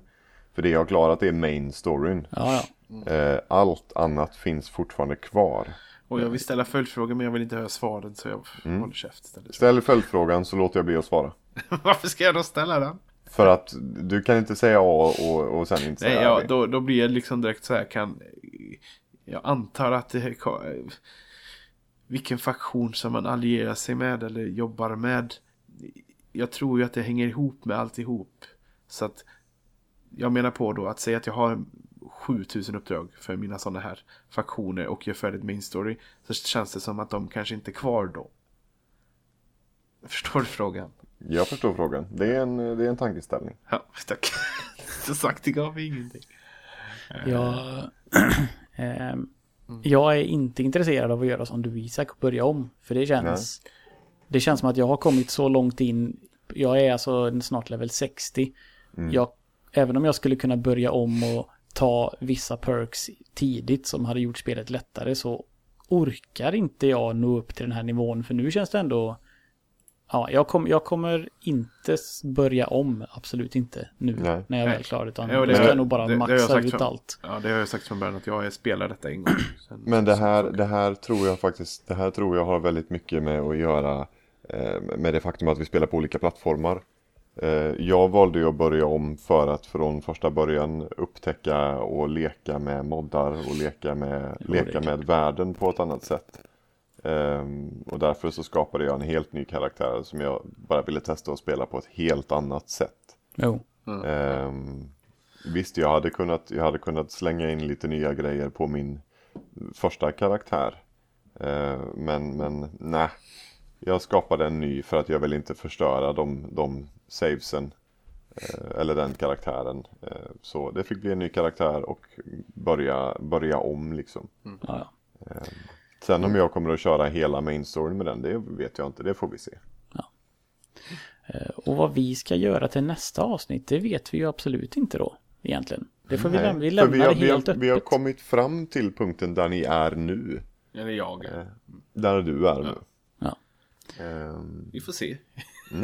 För det jag har klarat är main storyn. Ja, ja. Eh, Allt annat finns fortfarande kvar. och jag vill ställa följdfrågor men jag vill inte höra svaren så jag Mm. håller käft istället. Ställ följdfrågan så låter jag bli att svara. [laughs] Varför ska jag då ställa den? För att du kan inte säga A och, och sen inte Nej, säga ja, B. då, då blir jag liksom direkt så här kan... Jag antar att det vilken faktion som man allierar sig med eller jobbar med. Jag tror ju att det hänger ihop med alltihop. Så att jag menar på då att säga att jag har 7000 uppdrag för mina sådana här faktioner och gör färdigt main story. Så känns det som att de kanske inte är kvar då. Förstår du frågan? Jag förstår frågan. Det är en, det är en tankeställning. Ja, tack. Så sagt, det gav ingenting. Jag, [clears throat] ehm, jag är inte intresserad av att göra som du Isak och börja om. För det känns... Det känns som att jag har kommit så långt in. Jag är alltså snart level 60. Jag, även om jag skulle kunna börja om och ta vissa perks tidigt som hade gjort spelet lättare så orkar inte jag nå upp till den här nivån. För nu känns det ändå... Ja, jag, kom, jag kommer inte börja om, absolut inte nu Nej. när jag väl är klar. Utan Ja, det ska jag- nog bara det- det maxa sagt ut från- allt. Ja, det har jag sagt från början att jag spelar detta en gång. Sen, Men det här, det här tror jag faktiskt, det här tror jag har väldigt mycket med att göra eh, med det faktum att vi spelar på olika plattformar. Eh, jag valde ju att börja om för att från första början upptäcka och leka med moddar och leka med, Jo, leka det- med världen på ett annat sätt. Ehm, och därför så skapade jag en helt ny karaktär som jag bara ville testa att spela på ett helt annat sätt. Jo. Ehm, visst, jag hade, kunnat, jag hade kunnat slänga in lite nya grejer på min första karaktär. Ehm, men men nej, jag skapade en ny för att jag vill inte förstöra de, de savesen. Eh, eller den karaktären. Så det fick bli en ny karaktär och börja, börja om liksom. Ja, ja. Sen om jag kommer att köra hela main storyn med den, det vet jag inte. Det får vi se. Eh, Och vad vi ska göra till nästa avsnitt, det vet vi ju absolut inte då. Egentligen. Det får vi, lämna, vi för lämnar vi har, det vi, helt har, vi har öppet. kommit fram till punkten där ni är nu. Eller jag. Där du är nu. Ja. Ehm, Vi får se.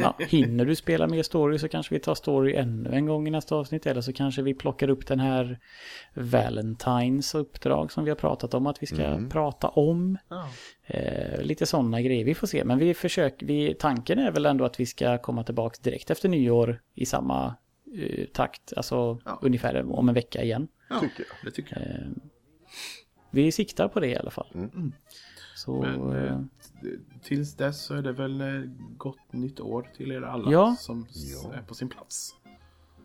Ja, [laughs] hinner du spela mer story så kanske vi tar story ännu en gång i nästa avsnitt. Eller så kanske vi plockar upp den här Valentines uppdrag som vi har pratat om att vi ska prata om. Ja. Eh, lite sådana grejer. Vi får se. Men vi försöker, vi, tanken är väl ändå att vi ska komma tillbaka direkt efter nyår i samma eh, takt. Alltså Ja. ungefär om en vecka igen. Ja, Tycker jag. det tycker jag. Eh, vi siktar på det i alla fall. Mm. Så Men, eh, eh, Tills dess så är det väl eh, gott nytt år till er alla Ja. som s- är på sin plats.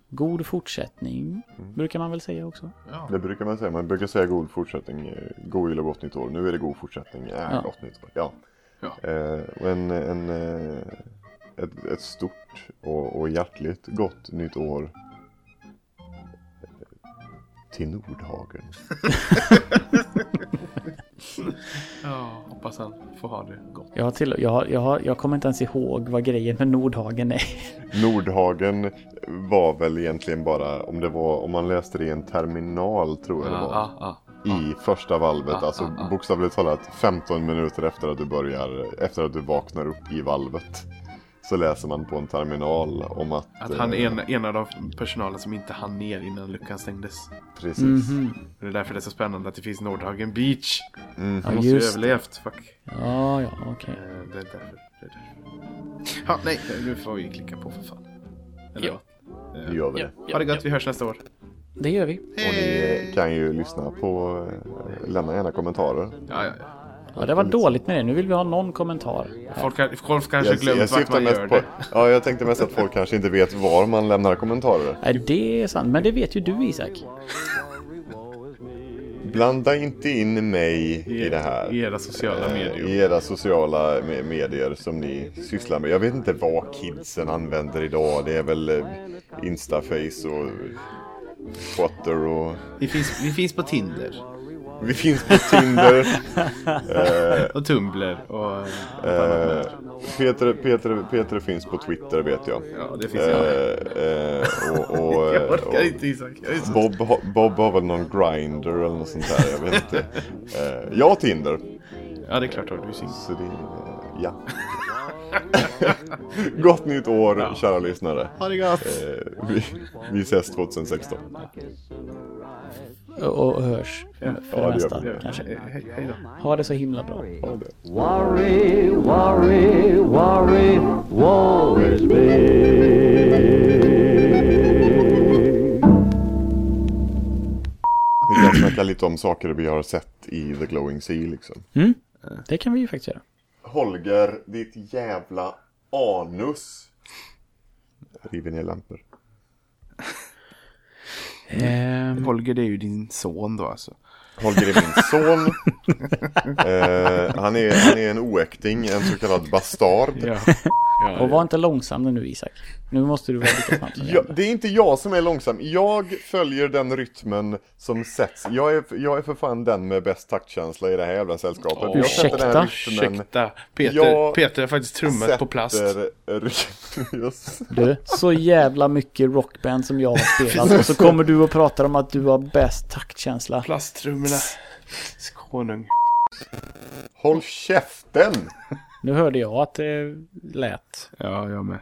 god fortsättning brukar man väl säga också. Ja. Det brukar man säga. Man brukar säga god fortsättning. eh, God jul och gott nytt år. Nu är det god fortsättning. Äh, Ja. Gott nytt år. Ja. Ja. Eh, och en, en, eh, ett, ett stort och, och hjärtligt gott nytt år. Till Nordhagen. [laughs] [laughs] ja, hoppas han får ha det gott. Jag, har till, jag, har, jag, har, jag kommer inte ens ihåg vad grejen med Nordhagen är. [laughs] Nordhagen var väl egentligen bara om det var om man läste det i en terminal tror jag det var. Ja, ja, I första valvet, Ja, alltså bokstavligt talat 15 minuter efter att du börjar, efter att du vaknar upp i valvet. Så läser man på en terminal om att... Att han är eh, en, en av de personalen som inte hann ner innan luckan stängdes. Precis. Mhm. Det är därför det är så spännande att det finns Nordhagen Beach. Mm. Ja, Han måste ju det. överlevt. Fuck. Ja, ja, okej. Eh, Det är därför. Det är därför. Ja, nej, nu får vi klicka på för fan. Eller Ja. vad? Nu gör vi Ja, det. ja, Ha det gott, ja. vi hörs nästa år. Det gör vi. Och ni kan ju lyssna på, eh, lämna gärna kommentarer. Ja, ja, ja. Ja, det var dåligt med det. Nu vill vi ha någon kommentar. Folk, har, folk kanske Jag, glömt jag vart man mest gör på, det. ja jag tänkte mest att folk kanske inte vet var man lämnar kommentarer. Nej, det är sant. Men det vet ju du, Isak. Blanda inte in mig i det här. I era sociala Eh, medier. I era sociala me- medier som ni sysslar med. Jag vet inte vad kidsen använder idag. Det är väl eh, Instaface och Twitter och... Vi finns, vi finns på Tinder. Vi finns på Tinder. [laughs] Och Tumblr och... Eh, Peter, Peter, Peter finns på Twitter vet jag. Ja, det finns jag. Eh, eh, och, och, [laughs] Jag eh, orkar och inte Isak. Är så... Bob, Bob har väl någon grinder eller något sånt där. Jag vet inte. Eh, jag har Tinder. Ja, det är klart. Du är. Så det, eh, ja. [laughs] Gott nytt år kära lyssnare. Ha det gott! Eh, vi, vi ses 2016. Och, och hörs för Ja, det gör mesta, vi. kanske. Hej, hej då. Ha det så himla bra. Worry, worry, worry, woe is me. Vi kan snacka lite om saker vi har sett i The Glowing Sea liksom. Mm. Det kan vi ju faktiskt göra. Holger, ditt jävla anus. River ner lampor. Ehm, Holger, det är ju din son då alltså. Holger är min son. [laughs] eh, han, är, han är en oäkting, en så kallad bastard. Ja. Ja och var inte långsam nu Isak. Nu måste du vara lika snabb som Ja, jag. det är inte jag som är långsam. Jag följer den rytmen som sätts. Jag är, jag är för fan den med bäst taktkänsla i det här jävla sällskapet. jag sätter den här Ursäkta? rytmen. Ursäkta. Peter, Jag Peter har faktiskt trummat på plast. [laughs] Du, så jävla mycket rockband som jag har [laughs] spelat och så kommer du och pratar om att du har bäst taktkänsla. Plasttrummorna. Konung. Håll käften! Nu hörde jag att det lät. Ja, jag med.